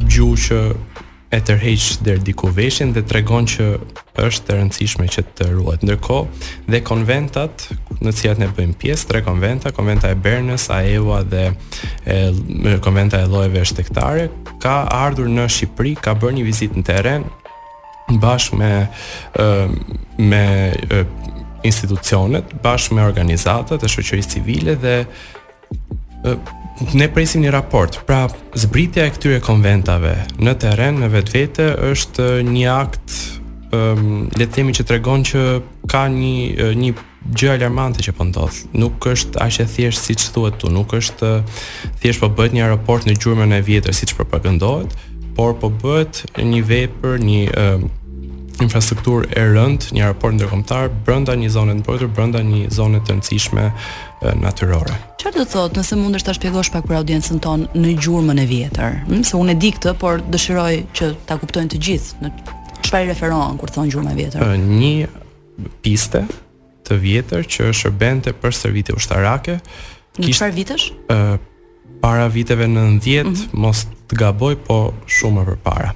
gjuhë që e tërheq deri diku veshin dhe tregon që është e rëndësishme që të ruhet. Ndërkohë, dhe konventat në të cilat ne bëjmë pjesë, tre konventa, konventa e Bernës, AEWA dhe e, konventa e llojeve shtektare, ka ardhur në Shqipëri, ka bërë një vizitë në terren bashkë me e, me e, institucionet, bashkë me organizatat e shoqërisë civile dhe ne presim një raport. Pra, zbritja e këtyre konventave në terren në vetvete është një akt um, le të themi që tregon që ka një një gjë alarmante që po ndodh. Nuk është aq e thjeshtë siç thuhet këtu, nuk është thjesht po bëhet një aeroport në gjurmën e vjetër siç propagandohet, por po bëhet një vepër, një um, infrastrukturë e rëndë, një aeroport ndërkombëtar brenda një zone të mbrojtur, brenda një zone të rëndësishme natyrore. Çfarë do të thotë nëse mundesh ta shpjegosh pak për audiencën tonë në gjurmën e vjetër? Hm, se unë e di këtë, por dëshiroj që ta kuptojnë të gjithë në çfarë referohen kur thonë gjurmë e vjetër. Një piste të vjetër që shërbente për stërvitje ushtarake. Në çfarë vitesh? Ë para viteve 90, mm -hmm. mos të gaboj, po shumë më përpara.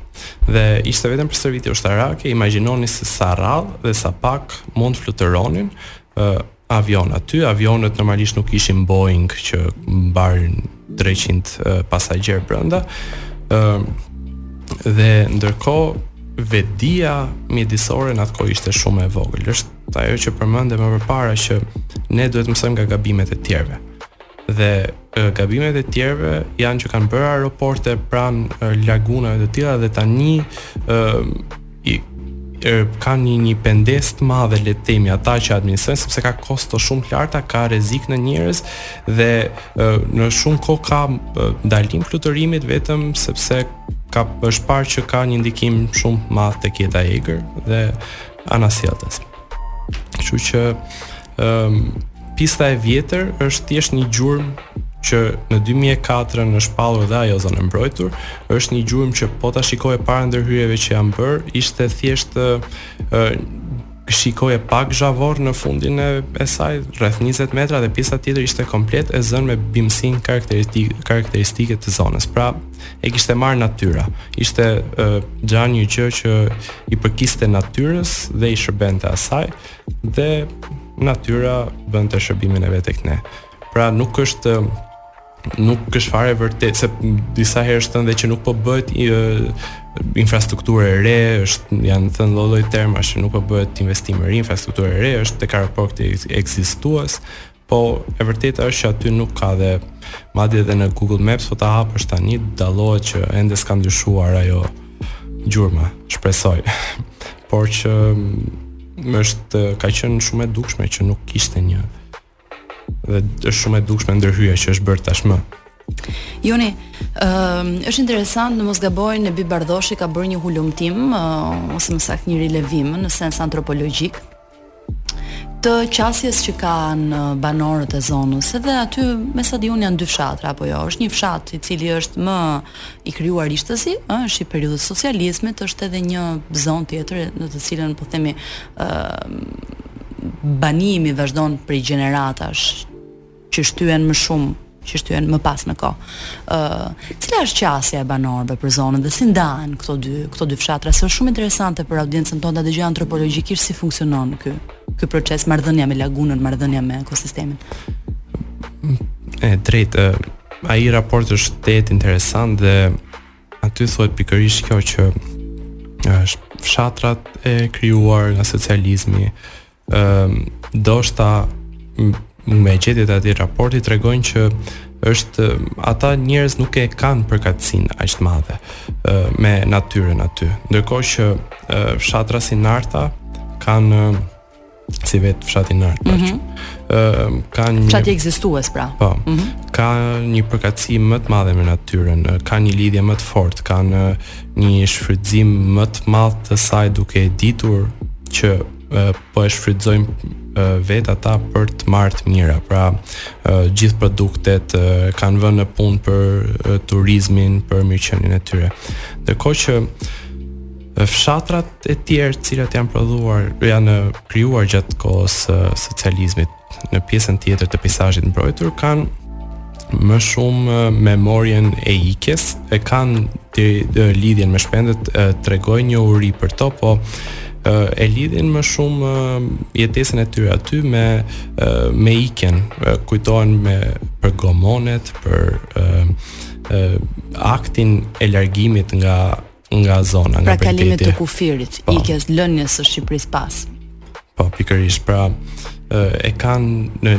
Dhe ishte vetëm për stërvitje ushtarake, imagjinoni se sa rrallë dhe sa pak mund të fluturonin, avionë aty, avionët normalisht nuk ishin Boeing që mbanin 300 pasagjerë brenda. Ëm dhe ndërkohë vetëdija mjedisore në atë kohë ishte shumë e vogël. Është ajo që përmendëm më përpara që ne duhet të mësojmë nga gabimet e të tjerëve. Dhe gabimet e të tjerëve janë që kanë bërë aeroporte pranë lagunave të tilla dhe tani ë ka një, një pendesë të madhe le të themi ata që administrojnë sepse ka kosto shumë të larta, ka rrezik në njerëz dhe në shumë kohë ka ndalim fluturimit vetëm sepse ka është parë që ka një ndikim shumë të madh tek jeta e egër dhe anasjelltas. Kështu që Ëm pista e vjetër është thjesht një gjurmë që në 2004-ën është shpallur dhe ajo zonë e mbrojtur, është një gjurmë që po ta shikoje para ndërhyrjeve që janë bërë, ishte thjesht ë shikoje pak zhavor në fundin e, e saj, rreth 20 metra dhe pjesa tjetër ishte komplet e zënë me bimësinë karakteristik, karakteristike të zonës. Pra, e kishte marrë natyra. Ishte gjanë një gjë që i përkiste natyrës dhe i shërbente asaj. Dhe natyra bënte shërbimin e vet tek ne. Pra nuk është nuk është fare e vërtetë se disa herë është thënë që nuk po bëhet infrastrukturë e re, është janë thënë lloj-lloj termash që nuk po bëhet investim i ri, infrastrukturë e re, është tek aeroporti ekzistues, Po e vërteta është që aty nuk ka dhe madje edhe në Google Maps po ta hapësh tani dallohet që ende s'ka ndryshuar ajo gjurma, shpresoj. Por që më është ka qenë shumë e dukshme që nuk kishte një dhe është shumë e dukshme ndërhyrja që është bërë tashmë. Joni, um, është interesant në mos gaboj Nebi Bardhoshi ka bërë një hulumtim, uh, ose më saktë një rilevim në sens antropologjik, të qasjes që kanë banorët e zonës, edhe aty me sa di unë janë dy fshatra apo jo, është një fshat i cili është më i krijuar rishtazi, ë, është i periudhës së socializmit, është edhe një zonë tjetër në të cilën po themi ë banimi vazhdon prej gjeneratash që shtyhen më shumë, që shtyhen më pas në kohë. Ë, uh, cila është qasja e banorëve për zonën dhe si ndahen këto dy, këto dy fshatra? Është shumë interesante për audiencën tonë ta dëgjojë antropologjikisht si funksionon ky ky proces marrëdhënia me lagunën, marrëdhënia me ekosistemin. E drejtë, ai raport është tejet interesant dhe aty thuhet pikërisht kjo që është fshatrat e krijuar nga socializmi, Ëm um, ndoshta me gjetjet e atij raporti tregojnë që është ata njerëz nuk e kanë përkatësinë aq të madhe me natyrën aty. Ndërkohë që fshatra si Narta kanë si vetë fshati Narta. Mm -hmm. Ëm kanë një fshati ekzistues pra. Po. Mm -hmm. Ka një përkatësi më të madhe me natyrën, kanë një lidhje më të fortë, kanë një shfrytëzim më të madh të saj duke e ditur që po e shfrytëzojnë vetë ata për të marrë të mira. Pra, gjithë produktet kanë vënë në punë për turizmin, për mirëqenien e tyre. Ndërkohë që fshatrat e tjerë të cilat janë prodhuar, janë krijuar gjatë kohës së socializmit, në pjesën tjetër të peizazhit të mbrojtur kanë më shumë memorien e ikjes e kanë të, të lidhjen me shpendët tregojnë njohuri për to po e lidhin më shumë jetesën e tyre aty me me ikjen kujtohen me për gomonet për aktin e largimit nga nga zona, nga pra bregdeti. Pra kalimit të kufirit, po. ikjes, lënies së Shqipërisë pas. Po, pikërisht, pra e kanë në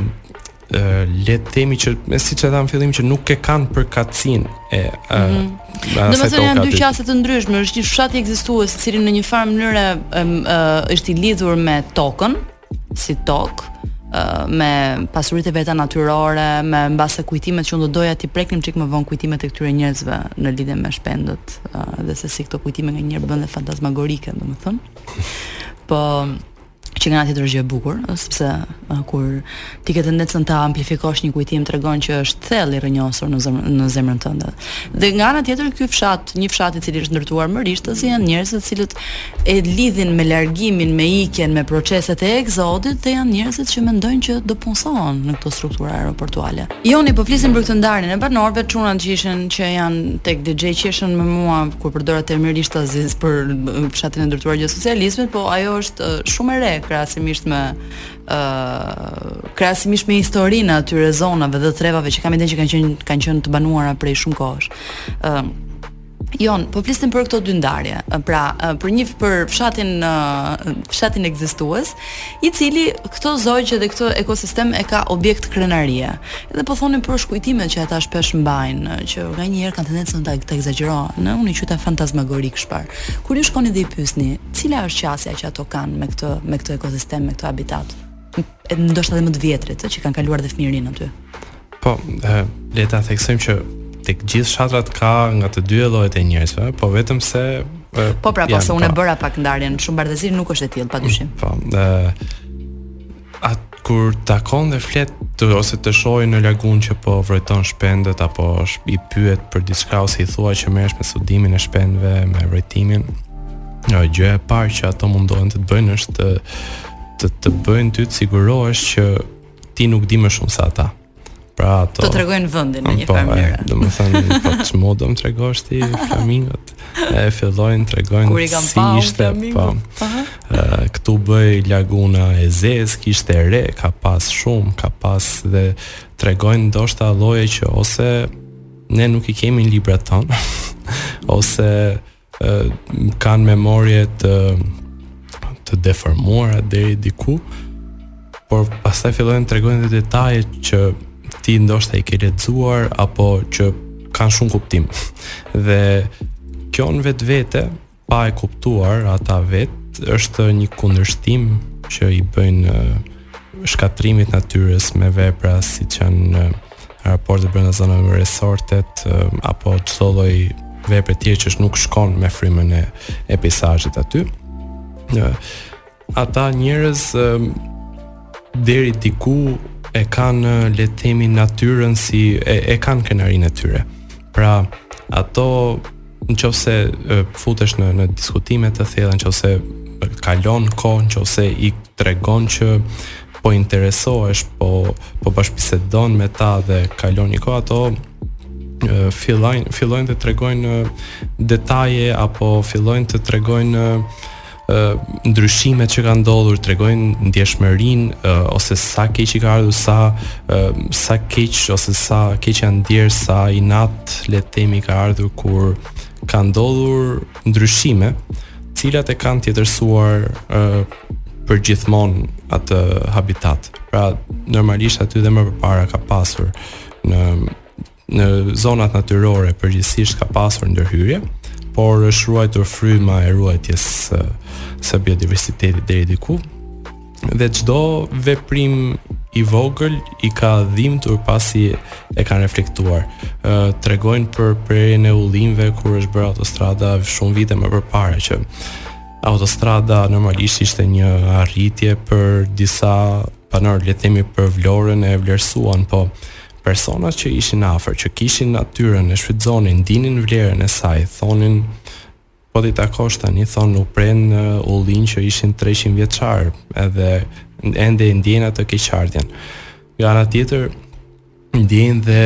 le të themi që me siç e thamë në fillim që nuk e kanë përkatësinë mm -hmm. Domethënë janë dy qasje të ndryshme, është një fshat ekzistues, i cili në një farë mënyre është i lidhur me tokën, si tokë me pasuritë e veta natyrore, me mbase kujtimet që unë do doja t'i preknim çik më vonë kujtimet e këtyre njerëzve në lidhje me shpendët dhe se si këto kujtime nganjëherë bëhen dhe fantazmagorike, domethënë. Po që nga ana tjetër është gjë e bukur, sepse kur Ti ke tendencën ta amplifikosh një kujtim tregon që është thellë i rrënjosur në zemrën në zemrën tënde. Dhe nga ana tjetër ky fshat, një fshat i cili është ndërtuar më rishtas janë njerëz të cilët e lidhin me largimin, me ikjen, me proceset e eksodit dhe janë njerëzit që mendojnë që do punësohen në këto struktura aeroportuale. Joni po flisnim për këtë ndarjen e banorëve, çunat që ishin që janë tek DJ qeshën me mua kur përdora termin rishtazi për fshatin e ndërtuar gjatë socializmit, po ajo është shumë e re krahasimisht me ë krahasimisht me historinë e atyre zonave dhe trevave që kam idenë që kanë qenë kanë qenë të banuara prej shumë kohësh. ë Jon, po flisnim për këto dy ndarje. Pra, për një për fshatin fshatin ekzistues, i cili këto zogj dhe këtë ekosistem e ka objekt krenarie. Dhe po thonim për kujtimet që ata shpesh mbajnë, që nganjëherë kanë tendencën ta ta ekzagjerojnë. Unë i quajta fantazmagorike më parë. Kur ju shkoni dhe i pyesni, cila është qasja që ato kanë me këtë me këtë ekosistem, me këtë habitat? Ndoshta edhe më të vjetrit, që kanë kaluar dhe fëmijërinë aty. Po, le ta theksojmë që tek gjithë fshatrat ka nga të dy llojet e njerëzve, po vetëm se Po pra, po se unë e po. bëra pak ndarjen, shumë bardh e zi nuk është e tillë, padyshim. Po, ë A kur takon dhe flet të, ose të shohin në lagunë që po vrojton shpendët apo i pyet për diçka ose i thua që merresh me studimin e shpendëve me vrojtimin, gjëja e parë që ato mundohen të të bëjnë është të të, të bëjnë ty të sigurohesh që ti nuk di më shumë se ata. Pra ato. Të tregojnë vendin në një po, farë mënyre. Domethënë, po ç'do më tregosh ti flamingot? E fillojnë të tregojnë Kur i kam si ishte, po. Ëh, këtu bëhej laguna e zezë, kishte re, ka pas shumë, ka pas dhe tregojnë ndoshta lloje që ose ne nuk i kemi në librat tanë, ose kanë memorie të deformuara deri diku, por pastaj fillojnë të tregojnë detajet që ti ndoshta i ke lexuar apo që kanë shumë kuptim. Dhe kjo në vetvete, pa e kuptuar ata vetë, është një kundërshtim që i bëjnë shkatërrimit natyrës me vepra siç janë raportet brenda zonave me resortet apo çdo lloj vepre tjetër që nuk shkon me frymën e e peizazhit aty. Ata njerëz deri diku e kanë le të themi natyrën si e, e kanë krenarinë e tyre. Pra, ato Në qofë se futesh në, në diskutime të thella, në qofë se kalon kohë, në qofë se i tregon që po interesohesh, po, po bashkëbisedon me ta dhe kalon një kohë ato, fillojnë fillojnë të tregojnë detaje apo fillojnë të tregojnë ndryshimet që kanë ndodhur tregojnë ndjeshmërinë ose sa keq i ka ardhur sa sa keq ose sa keq janë ndier sa inat le të themi i ka ardhur kur kanë ndodhur ndryshime të cilat e kanë tjetërsuar përgjithmonë atë habitat. Pra normalisht aty dhe më përpara ka pasur në Në zonat natyrore përgjithësisht ka pasur ndërhyrje, por është ruajtur fryma e ruajtjes së, së biodiversitetit deri diku. Dhe çdo veprim i vogël i ka dhimbur pasi e kanë reflektuar. Ë tregojnë për prerjen e ullinjve kur është bërë autostrada shumë vite më përpara që autostrada normalisht ishte një arritje për disa banorë, le të themi për Vlorën e vlerësuan, po Personat që ishin afër, që kishin natyrën, e shfrytëzonin, dinin vlerën e saj, thonin, Po t'i takosh tani, thonë, u prenë ullinj që ishin 300 vjeçarë, edhe ende e ndiejnë atë keqardhjen. Nga ana tjetër, ndiejnë dhe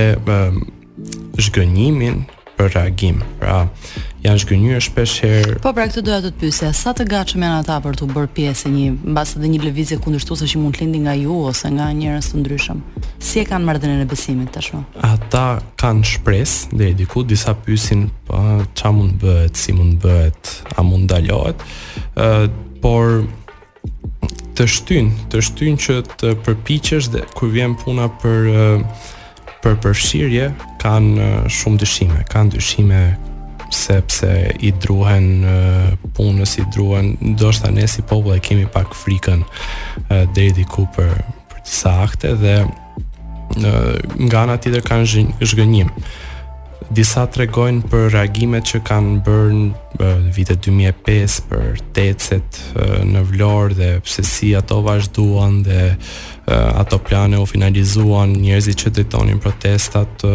zhgënjimin, për reagim. Pra, janë zhgënjyer shpesh herë. Po pra këtë doja të të pyesja, sa të gatshëm janë ata për t'u bërë pjesë e një mbase edhe një lëvizje kundërshtuese që mund të lindi nga ju ose nga njerëz të ndryshëm. Si e kanë marrëdhënien e besimit tashmë? Ata kanë shpresë deri diku, disa pyesin po ça mund bëhet, si mund bëhet, a mund ndalohet. Ë, uh, por të shtyn, të shtyn që të përpiqesh dhe kur vjen puna për për përfshirje kanë shumë dyshime, kanë dyshime sepse i druhen punës, i druhen, ndoshta ne si popull e kemi pak frikën deri diku për për disa akte dhe nga ana tjetër kanë zhgënjim. Disa tregojnë për reagimet që kanë bërë në vitet 2005 për tecet në Vlorë dhe se si ato vazhduan dhe ato plane u finalizuan, njerëzit që drejtonin protestat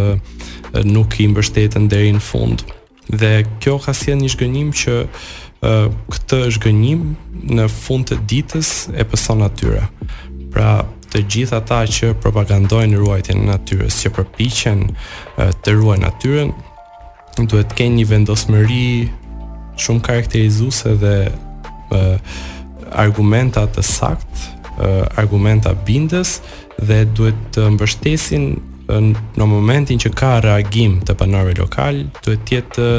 nuk i mbështetën deri në fund. Dhe kjo ka sjellë një zhgënjim që uh, këtë zhgënjim në fund të ditës e pëson natyra. Pra, të gjithë ata që propagandojnë ruajtjen e natyrës, që përpiqen uh, të ruajnë natyrën, duhet të kenë një vendosmëri shumë karakterizuese dhe uh, argumenta të saktë, uh, argumenta bindës dhe duhet të mbështesin në momentin që ka reagim të banorëve lokal, duhet të jetë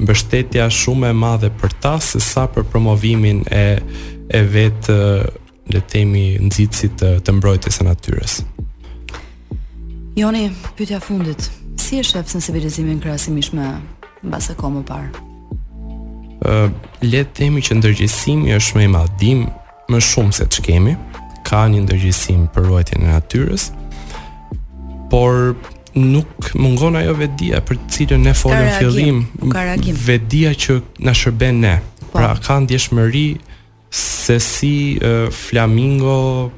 mbështetja shumë e madhe për ta se sa për promovimin e e vet le të themi nxitësit të, të mbrojtjes së natyrës. Joni, pyetja e fundit, si e sheh sensibilizimin krahasimisht me mbase kohë më parë? Ë, uh, le të themi që ndërgjegjësimi është më i madh. Dim më shumë se ç'kemi, ka një ndërgjegjësim për ruajtjen e natyrës, por nuk mungon ajo vetëdija për të cilën ne folëm në fillim, vetëdija që na shërben ne. Po. Pra ka ndjeshmëri se si uh, flamingo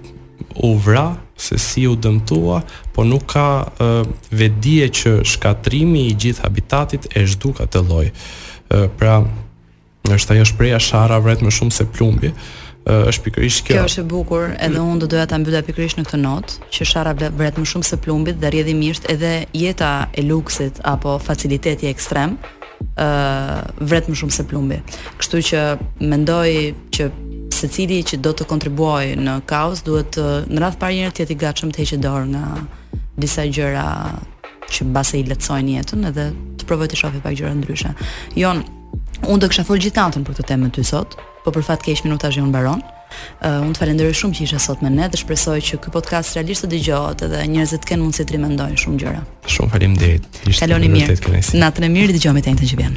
u vra, se si u dëmtua, po nuk ka uh, vetëdije që shkatërrimi i gjithë habitatit e zhduk atë lloj. Uh, pra Është ajo shprehja sharra vret më shumë se plumbi. Është pikërisht kjo. Kjo është e bukur, edhe unë do doja ta mbylla pikërisht në këtë notë, që sharra vret më shumë se plumbi dhe rrjedhimisht edhe jeta e luksit apo faciliteti ekstrem ë uh, vret më shumë se plumbi. Kështu që mendoj që secili që do të kontribuojë në kauzë duhet të në radhë të parë njëherë të jetë i gatshëm të heqë dorë nga disa gjëra që mbase i lehtësojnë jetën edhe të provojë të shohë pak gjëra ndryshe. Jon, Unë do kisha fol gjithë natën për këtë temë me ty sot, po për fat keq minutazhi ynë mbaron. Uh, unë të falenderoj shumë që ishe sot me ne dhe shpresoj që ky podcast realisht të dëgjohet dhe njerëzit të kenë mundësi të rimendojnë shumë gjëra. Shumë faleminderit. Kaloni mirë. Natën e mirë, dëgjohemi të enjten që vjen.